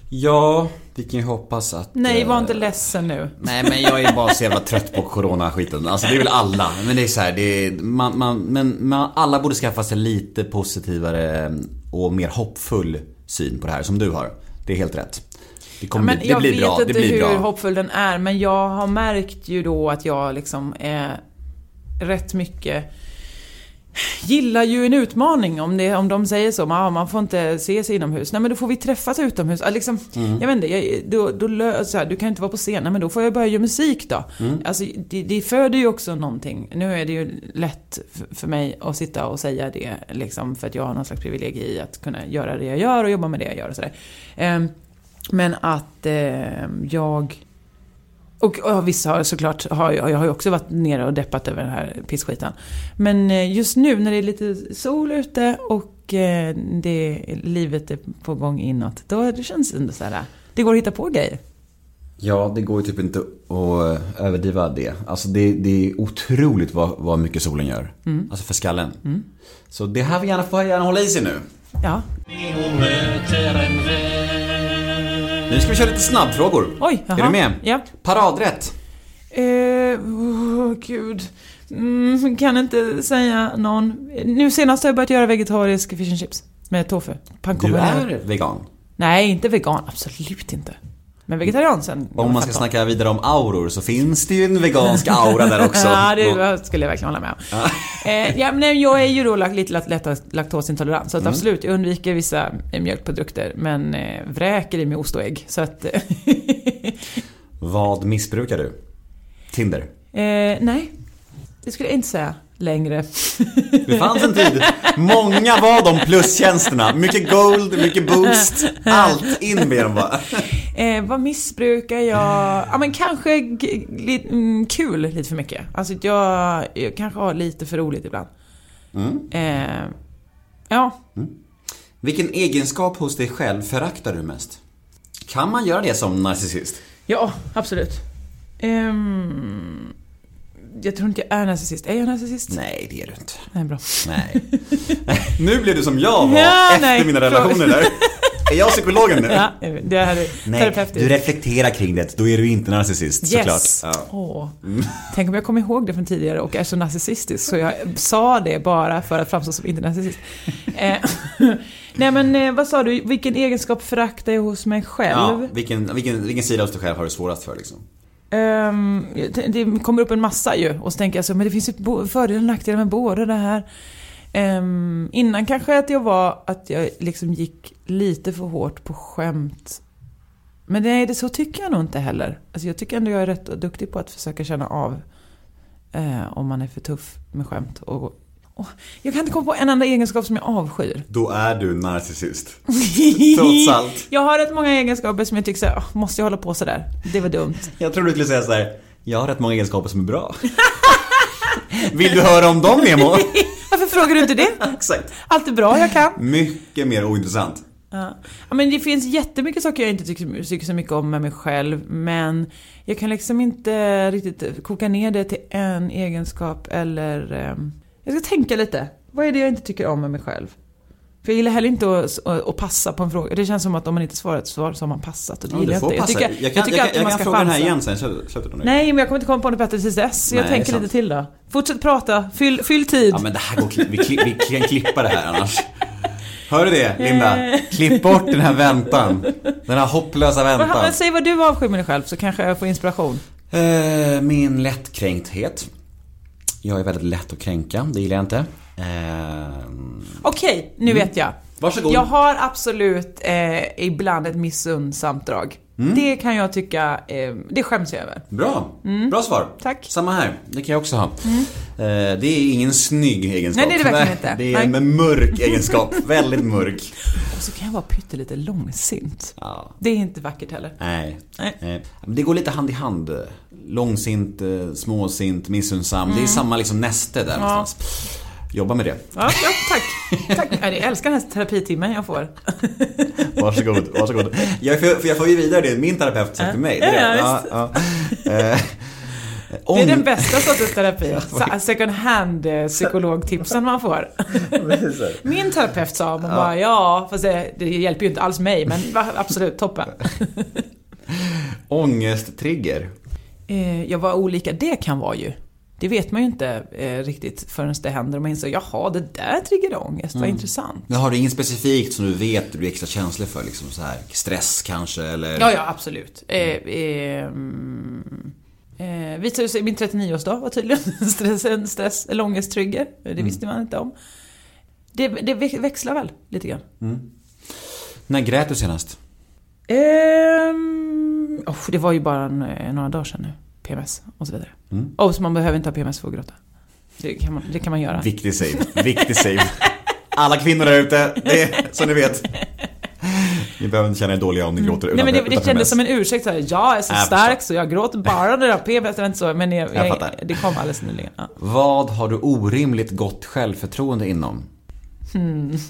Ja, vi kan ju hoppas att... Nej, eh, var inte ledsen nu. Nej men jag är bara så jävla trött på coronaskiten. Alltså det är väl alla. Men det är så här, det är, man, man, men man, alla borde skaffa sig lite positivare och mer hoppfull syn på det här som du har. Det är helt rätt. Det, kommer, men bli- det jag blir vet bra. inte Det blir hur bra. hoppfull den är, men jag har märkt ju då att jag liksom är rätt mycket gillar ju en utmaning om, det, om de säger så. Ah, man får inte ses inomhus. Nej men då får vi träffas utomhus. Ah, liksom, Mm. Jag vet inte, jag, då, då, så här, du kan inte vara på scen. Nej men då får jag börja göra musik då. Mm. Alltså, det, det föder ju också någonting. Nu är det ju lätt för, mig att sitta och säga det. Liksom, för att jag har någon slags privilegie i att kunna göra det jag gör och jobba med det jag gör och sådär. Ehm, men att ehm, jag... Och, och vissa har såklart, har, jag har ju också varit nere och deppat över den här pissskiten. Men eh, just nu när det är lite sol ute och eh, det, livet är på gång inåt, då det känns det ändå så här. Det går att hitta på grejer. Ja, det går ju typ inte att överdriva det. Alltså det, det är otroligt vad, vad mycket solen gör. Mm. Alltså för skallen. Så det här vill gärna, får gärna hålla i sig nu. Ja. Nu ska vi köra lite snabbfrågor. Oj, jaha. Är du med? Ja. Paradrätt. Eh, oh, gud. Mm, kan inte säga någon. Nu senast har jag börjat göra vegetarisk fish and chips. Med tofu. Du Pannkakor. är vegan. Nej, inte vegan. Absolut inte. Men vegetarian sen. Om man ska snacka vidare om auror så finns det ju en vegansk aura där också. ja, det skulle jag verkligen hålla med om. eh, ja, men jag är ju då lite lätt laktosintolerant. Så att Mm. absolut, jag undviker vissa eh, mjölkprodukter. Men eh, vräker i mig ost och ägg. Så att... Vad missbrukar du? Tinder. eh, nej, det skulle jag inte säga längre. Det fanns en tid. Många var de plustjänsterna. Mycket gold, mycket boost. Allt in med dem bara. Eh, vad missbrukar jag? Ja men kanske li- mm, kul lite för mycket. Alltså jag, jag kanske har lite för roligt ibland. Mm. Eh, ja, Vilken egenskap hos dig själv föraktar du mest? Kan man göra det som narcissist? ja absolut. Ehm, jag tror inte jag är narcissist. Är jag narcissist? Nej, det är du inte. Nej, bra. Nej. Nu blev du som jag var Ja, efter nej, mina relationer där. Är jag psykologen nu? Ja, det här är Nej, terapeutiskt. du reflekterar kring det. Då är du inte narcissist Yes! såklart. Ja. Åh. Tänk om jag kommer ihåg det från tidigare och är så narcissistisk så jag sa det bara för att framstå som inte narcissist. eh, nej men eh, vad sa du, vilken egenskap föraktar jag hos mig själv? Ja, vilken, vilken, vilken sida hos dig själv har du svårast för liksom? Um, det- det kommer upp en massa ju och så tänker jag så, men det finns ju fördelar och nackdelar med båda det här. Um, innan kanske att jag var att jag liksom gick lite för hårt på skämt. Men nej, det så tycker jag nog inte heller. Alltså jag tycker ändå jag är rätt duktig på att försöka känna av eh, om man är för tuff med skämt. Och, jag kan inte komma på en enda egenskap som jag avskyr. Då är du narcissist. Trots allt. Jag har rätt många egenskaper som jag tycker så här, "Åh, måste jag hålla på sådär? Det var dumt. Jag tror du skulle säga så här. Jag har rätt många egenskaper som är bra. Vill du höra om dem Nemo? Varför frågar du inte det? Exakt. Allt är bra jag kan. Mycket mer ointressant. Ja. ja, men det finns jättemycket saker jag inte tycker, tycker så mycket om med mig själv. Men jag kan liksom inte riktigt koka ner det till en egenskap eller... ehm, jag ska tänka lite. Vad är det jag inte tycker om med mig själv? För jag gillar heller inte att, att, passa på en fråga. Det känns som att om man inte svarar ett svar så har man passat. Och det Ja, gillar jag inte. Jag tycker, jag kan, tycker jag kan, jag man ska fråga den här chansa. igen sen. Slutet nu. Nej, men jag kommer inte komma på något bättre tills dess. Jag Nej, tänker lite till då. Fortsätt prata. Fyll, fyll tid. Ja men det här går vi, kli- vi kan klippa det här annars. Hör du det Linda? Klipp bort den här väntan. Den här hopplösa Men, väntan. men, säg vad du avskyr med dig själv så kanske jag får inspiration. Eh, min lättkränkthet. Jag är väldigt lätt att kränka, det gillar jag inte. Eh, Okej, nu vet jag. Varsågod. Jag har absolut eh, ibland ett missundsamt drag. Mm. Det kan jag tycka, eh, det skäms jag över. Bra, bra svar. Mm. Tack. Mm. Samma här, det kan jag också ha. Eh, det är ingen snygg egenskap. Nej, det är det verkligen inte. Det är en mörk egenskap, väldigt mörk. Och så kan jag vara pyttelite långsint. Ja. Det är inte vackert heller. Nej. Nej. Men Det går lite hand i hand. Långsint, eh, småsint, missunnsam. Mm. Det är samma liksom näste där någonstans. Jobba med det. Ja, ja tack. tack. Jag älskar den här terapitimmen jag får. Varsågod, varsågod. Jag, för, jag får ju vidare det min terapeut sagt till mig. Det är Ja, ja, ja, ja. Eh, Det är den bästa sortens terapi. Second hand eh, psykologtipsen man får. Min terapeut sa, man bara ja, fast det, det hjälper ju inte alls mig, men absolut, toppen. Ångesttrigger. Eh, ja, vad olika det kan vara ju. Det vet man ju inte eh, riktigt förrän det händer och man inser, jaha, det där triggar ångest, vad intressant. Men har du inget specifikt som du vet du blir extra känslig för? Liksom så här, stress kanske eller? Ja, ja, absolut. Eh, eh, mm, eh, vi tog- min 39-årsdag var tydligen stress, en stress, eller ångesttrigger. Det visste man inte om. Det, det väx- växlar väl lite grann. När grät du senast? Ehm, oh, det var ju bara en, eh, några dagar sedan nu. PMS och så vidare. Och så man behöver inte ha PMS för att gråta. Det kan man, det kan man göra. Viktig save. Viktig save. Alla kvinnor där ute, det är som ni vet. Ni behöver inte känna er dåliga om ni gråter Nej men det, utan det kändes som en ursäkt så här, jag är så Jag stark så jag gråter bara PMS, det var inte så, men jag, Jag jag, det kom alldeles nyligen. Ja. Vad har du orimligt gott självförtroende inom?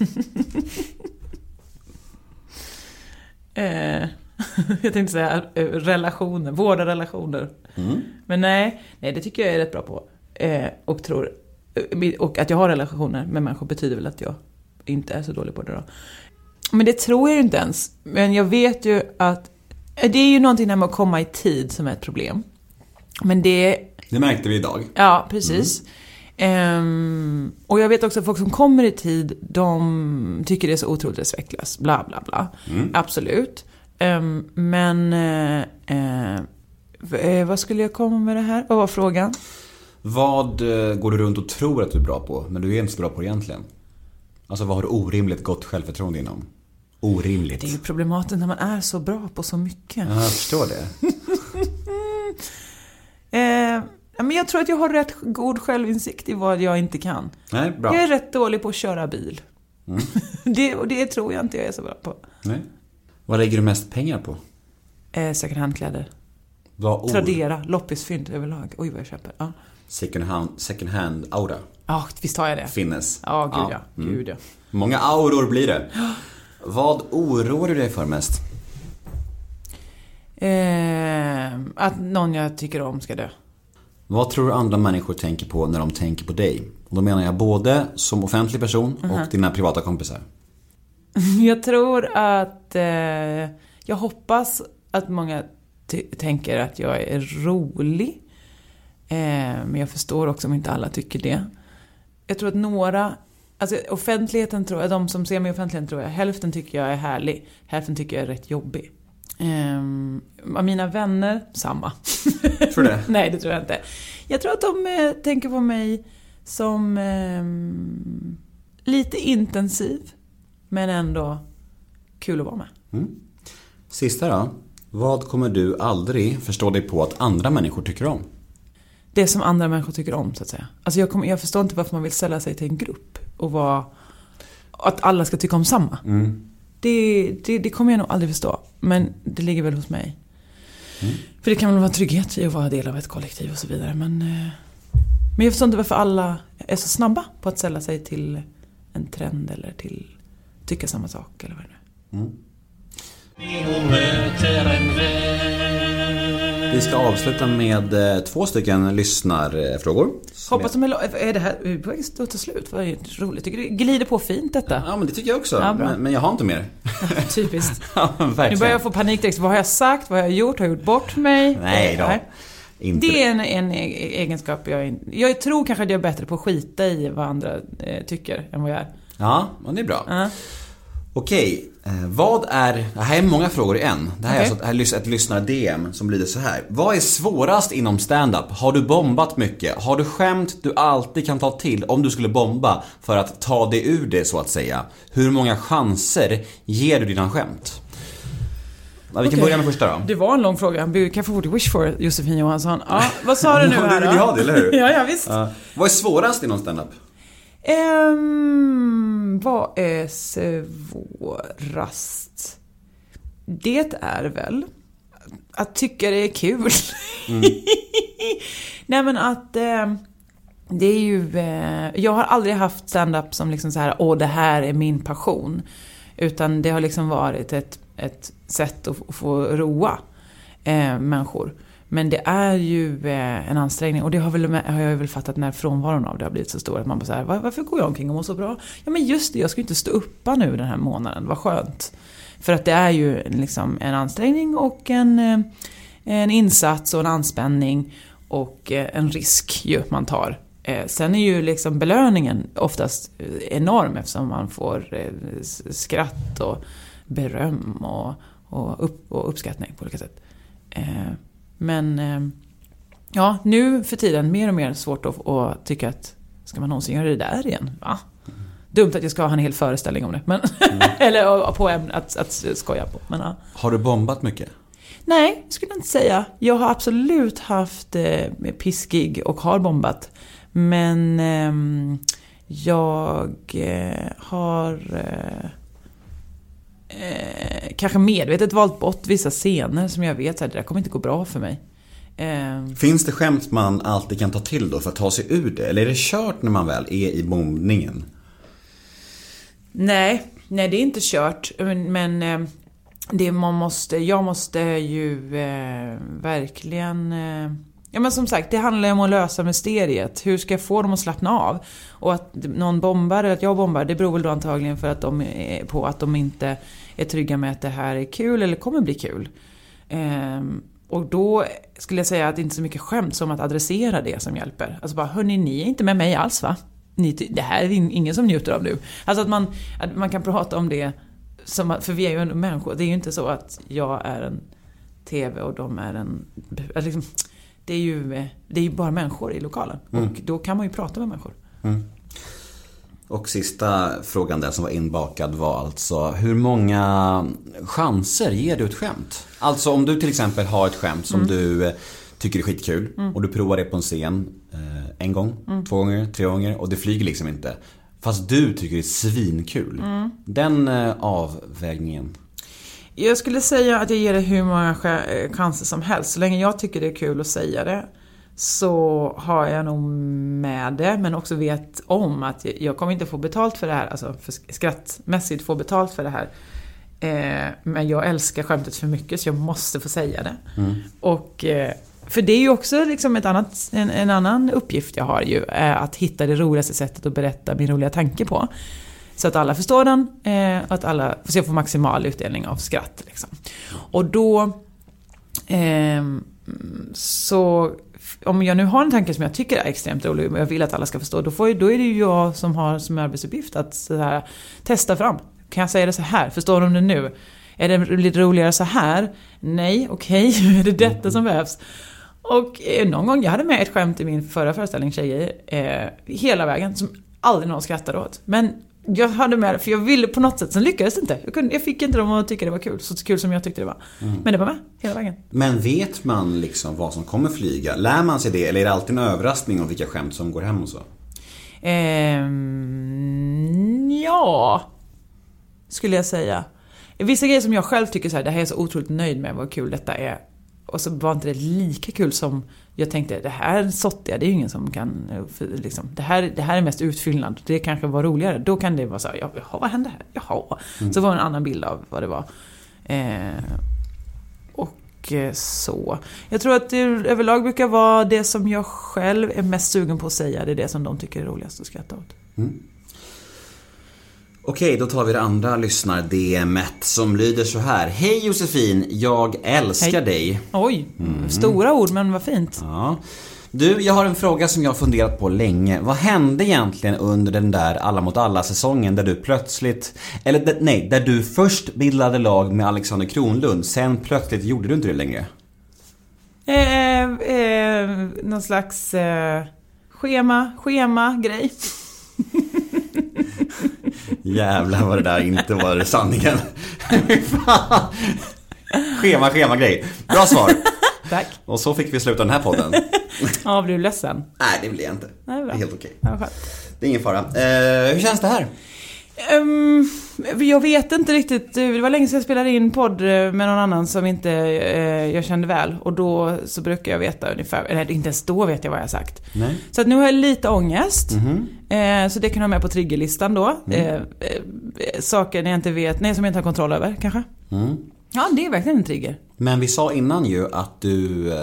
Eh, jag tänkte säga eh, relationer, vårda relationer. Men nej, nej, det tycker jag är rätt bra på. Eh, och tror, eh, och att jag har relationer med människor betyder väl att jag inte är så dålig på det då. Men det tror jag ju inte ens. Men jag vet ju att eh, det är ju någonting där med att komma i tid som är ett problem. Men det Det märkte vi idag. Ja, precis. Ehm, och jag vet också att folk som kommer i tid, de tycker det är så otroligt respektlöst. Bla, bla, bla. Absolut. Ehm, men... v- eh, vad skulle jag komma med det här? Vad var frågan? Vad eh, går du runt och tror att du är bra på, men du är inte så bra på egentligen? Alltså vad har du orimligt gott självförtroende inom? Orimligt. Det är ju problematiskt när man är så bra på så mycket. Ja, jag förstår det. Eh, men jag tror att jag har rätt god självinsikt i vad jag inte kan. Nej, bra. Jag är rätt dålig på att köra bil. det, och det tror jag inte jag är så bra på. Nej. Vad lägger du mest pengar på? Eh, second hand-kläder. Vad Tradera, loppisfynd överlag. Oj vad jag köper. Ja, Second hand, second hand aura ja visst har jag det. finnes. Ja, gud ja. Mm. Gud ja. Många auror blir det. Vad oroar du dig för mest? Eh, att någon jag tycker om ska dö. Vad tror du andra människor tänker på när de tänker på dig? Och då menar jag både som offentlig person och dina privata kompisar. Jag tror att... Eh, jag hoppas att många tänker att jag är rolig. Eh, men jag förstår också om inte alla tycker det. Jag tror att några... Alltså offentligheten tror jag, de som ser mig i offentligheten tror jag, hälften tycker jag är härlig. Hälften tycker jag är rätt jobbig. Eh, av mina vänner, samma. Tror du det? Nej, det tror jag inte. Jag tror att de eh, tänker på mig som ehm, lite intensiv, men ändå kul att vara med. Sista då. Vad kommer du aldrig förstå dig på att andra människor tycker om? Det som andra människor tycker om, så att säga. Alltså jag, kommer, jag förstår inte varför man vill ställa sig till en grupp och vara... Att alla ska tycka om samma. Det, det, det kommer jag nog aldrig förstå. Men det ligger väl hos mig. För det kan väl vara trygghet i att vara del av ett kollektiv och så vidare. Men, eh, men jag förstår inte varför alla är så snabba på att ställa sig till en trend eller till tycka samma sak eller vad det nu är. Vi ska avsluta med eh, två stycken lyssnarfrågor. Hoppas de är, är det här är vi på väg att ta slut? Vad roligt. Tycker du glider på fint detta? Ja, men det tycker jag också. Ja, men, men jag har inte mer. Typiskt. Ja. Nu börjar jag få panik direkt. Vad har jag sagt? Vad har jag gjort? Har jag gjort bort mig? Nej då. Inte Det är en, en e- egenskap jag Jag tror kanske att jag är bättre på att skita i vad andra eh, tycker än vad jag är. Ja, men det är bra. Ja. Okej, eh, vad är... Det här är många frågor i en. Det här är Okej. alltså ett, är ett lyssnar-DM som lyder så här. Vad är svårast inom stand-up? Har du bombat mycket? Har du skämt du alltid kan ta till om du skulle bomba för att ta dig ur det så att säga? Hur många chanser ger du dina skämt? Ja, vi kan Okej. börja med första då. Det var en lång fråga. Be careful what you wish for, Josefin Johansson. Ja, vad sa du nu här du då? vill ju ha det, eller hur? ja, ja, visst. Ja. vad är svårast inom stand-up? Ehm, vad är svårast? Det är väl att tycka det är kul. Nej men att eh, det är ju... Eh, jag har aldrig haft stand-up som liksom så här, åh det här är min passion. Utan det har liksom varit ett, ett sätt att, f- få roa eh, människor. Men det är ju eh, en ansträngning och det har, väl, har jag väl fattat när frånvaron av det har blivit så stor. Att man bara så här, varför går jag omkring och mår så bra? Ja men just det, jag ska ju inte stå uppa nu den här månaden, vad skönt. För att det är ju liksom en ansträngning och en, eh, en insats och en anspänning och eh, en risk ju man tar. Sen är ju liksom belöningen oftast enorm eftersom man får skratt och beröm och, och, upp, och uppskattning på olika sätt. Men eh, ja, nu för tiden mer och mer svårt att, att tycka att ska man någonsin göra det där igen? Va? Dumt att jag ska ha en hel föreställning om det. Men, eller på ämne att, att skoja på. Men, ja. Har du bombat mycket? Nej, skulle jag inte säga. Jag har absolut haft eh, piskig och har bombat. Men ehm, jag eh, har eh, eh, kanske medvetet valt bort vissa scener som jag vet att det där kommer inte gå bra för mig. Eh, Finns det skämt man alltid kan ta till då för att ta sig ur det? Eller är det kört när man väl är i bombningen? Nej, nej det är inte kört. Men, men eh, det man måste, jag måste ju eh, verkligen... Eh, ja men som sagt, det handlar ju om att lösa mysteriet. Hur ska jag få dem att slappna av? Och att någon bombar, eller att jag bombar, det beror väl då antagligen för att de är, på att de inte är trygga med att det här är kul eller kommer bli kul. Ehm, och då skulle jag säga att det inte är så mycket skämt som att adressera det som hjälper. Alltså bara, hörni, ni är inte med mig alls va? Ni, det här är in- ingen som njuter av nu. Alltså att man, att man kan prata om det som för vi är ju ändå människor. Det är ju inte så att jag är en TV och de är en... Liksom, det, är ju, det är ju bara människor i lokalen. Och då kan man ju prata med människor. Och sista frågan där som var inbakad var alltså hur många chanser ger du ett skämt? Alltså om du till exempel har ett skämt som du eh, tycker är skitkul och du provar det på en scen eh, en gång, två gånger, tre gånger och det flyger liksom inte. Fast du tycker det är svinkul. Den eh, avvägningen. Jag skulle säga att jag ger det hur många eh, chanser som helst. Så länge jag tycker det är kul att säga det så har jag nog med det, men också vet om att jag- kommer inte få betalt för det här, alltså för sk- skrattmässigt få betalt för det här. Eh, men jag älskar skämtet för mycket så jag måste få säga det. Och, eh, för det är ju också liksom ett annat, en, en annan uppgift jag har ju, är att hitta det roligaste sättet att berätta min roliga tanke på. Så att alla förstår den, eh, och att alla, så jag får maximal utdelning av skratt. Liksom. Och då... ehm, så om jag nu har en tanke som jag tycker är extremt rolig och jag vill att alla ska förstå, då, får, då är det ju jag som har som arbetsuppgift att så här, testa fram. Kan jag säga det så här? Förstår de det nu? Är det lite roligare så här? Nej, okej, är det detta som behövs? Och eh, någon gång, jag hade med ett skämt i min förra föreställning, Tjejer, eh, hela vägen, som aldrig någon skrattade åt. Men jag hade med för jag ville på något sätt, sen lyckades det inte. Jag, kunde, jag fick inte dem att tycka det var kul, så kul som jag tyckte det var. Men det var med, hela vägen. Men vet man liksom vad som kommer flyga? Lär man sig det eller är det alltid en överraskning om vilka skämt som går hem och så? Ehm, ja, skulle jag säga. Vissa grejer som jag själv tycker så här, det här är jag så otroligt nöjd med, vad kul detta är. Och så var inte det lika kul som jag tänkte, det här är sottiga, det är ju ingen som kan... eh, Liksom, det, här, det här är mest utfyllnad, det kanske var roligare. Då kan det vara så här, ja, jaha, vad hände här? Jaha. Så var det en annan bild av vad det var. Eh, och eh, så. Jag tror att det överlag brukar vara det som jag själv är mest sugen på att säga, det är det som de tycker är roligast att skratta åt. Okej, då tar vi det andra lyssnar-DMet som lyder så här. Hej Josefin, jag älskar Hej. dig. Oj, stora ord men vad fint. Ja. Du, jag har en fråga som jag har funderat på länge. Vad hände egentligen under den där Alla mot alla säsongen där du plötsligt, eller nej, där du först bildade lag med Alexander Kronlund, sen plötsligt gjorde du inte det längre? Eh, eh, någon slags eh, schema, schema-grej. Jävlar vad det där inte var sanningen. Fan. schema, schema grej. Bra svar. Tack. Och så fick vi sluta den här podden. Ja, blir du ledsen? Nej, det blir jag inte. Nej, Det bra. är helt okej. Skönt. Det är ingen fara. Eh, hur känns det här? Ehm, jag vet inte riktigt. Det var länge sedan jag spelade in podd eh, med någon annan som inte eh, jag kände väl. Och då så brukar jag veta ungefär, eller inte ens då vet jag vad jag har sagt. Nej. Så att nu har jag lite ångest. Mhm. Eh, så det kan jag ha med på triggerlistan då. Eh, eh, saker jag inte vet, nej som jag inte har kontroll över kanske. Mm. Ja, det är verkligen en trigger. Men vi sa innan ju att du, eh,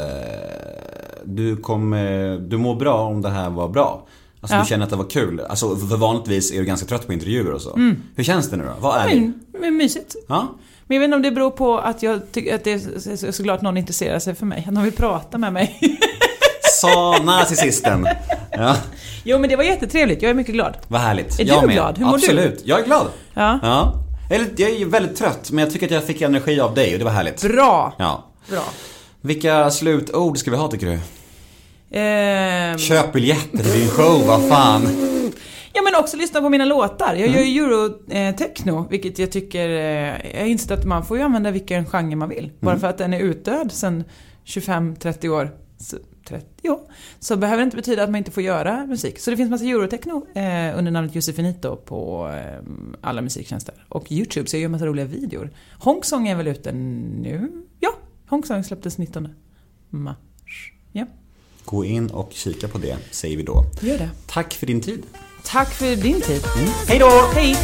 du, kommer, du mår bra om det här var bra. Alltså Ja. du känner att det var kul. Alltså för vanligtvis är du ganska trött på intervjuer och så. Hur känns det nu då? Vad är det? Men, men mysigt. Ja? Men jag vet inte om det beror på att jag tycker att det är så- så glad att någon intresserar sig för mig. Att någon vill prata med mig. Sa narcissisten. Ja, jo men det var jättetrevligt, jag är mycket glad. vad härligt. Är jag du med. glad? Hur mår du? Absolut. Jag är glad. Ja. Ja. Eller, jag är ju väldigt trött men jag tycker att jag fick energi av dig och det var härligt. Bra! Ja. Bra. Vilka slutord ska vi ha tycker du? Ehm, Köp biljetter till din show, vad fan. ja men också lyssna på mina låtar. Jag gör ju eurotechno, vilket jag tycker... Eh, jag har insett att man får ju använda vilken genre man vill. Bara för att den är utdöd sedan 25-30 år. Så, 30, ja, så behöver det inte betyda att man inte får göra musik. Så det finns massa eurotechno eh, under namnet Josefinito på eh, alla musiktjänster. Och YouTube, så jag gör massa roliga videor. Hongsong är väl ute nu? Ja, Hongsong släpptes 19 mars. Ja, Gå in och kika på det, säger vi då. Gör det. Tack för din tid. Tack för din tid. Mm. Hej då! Hej!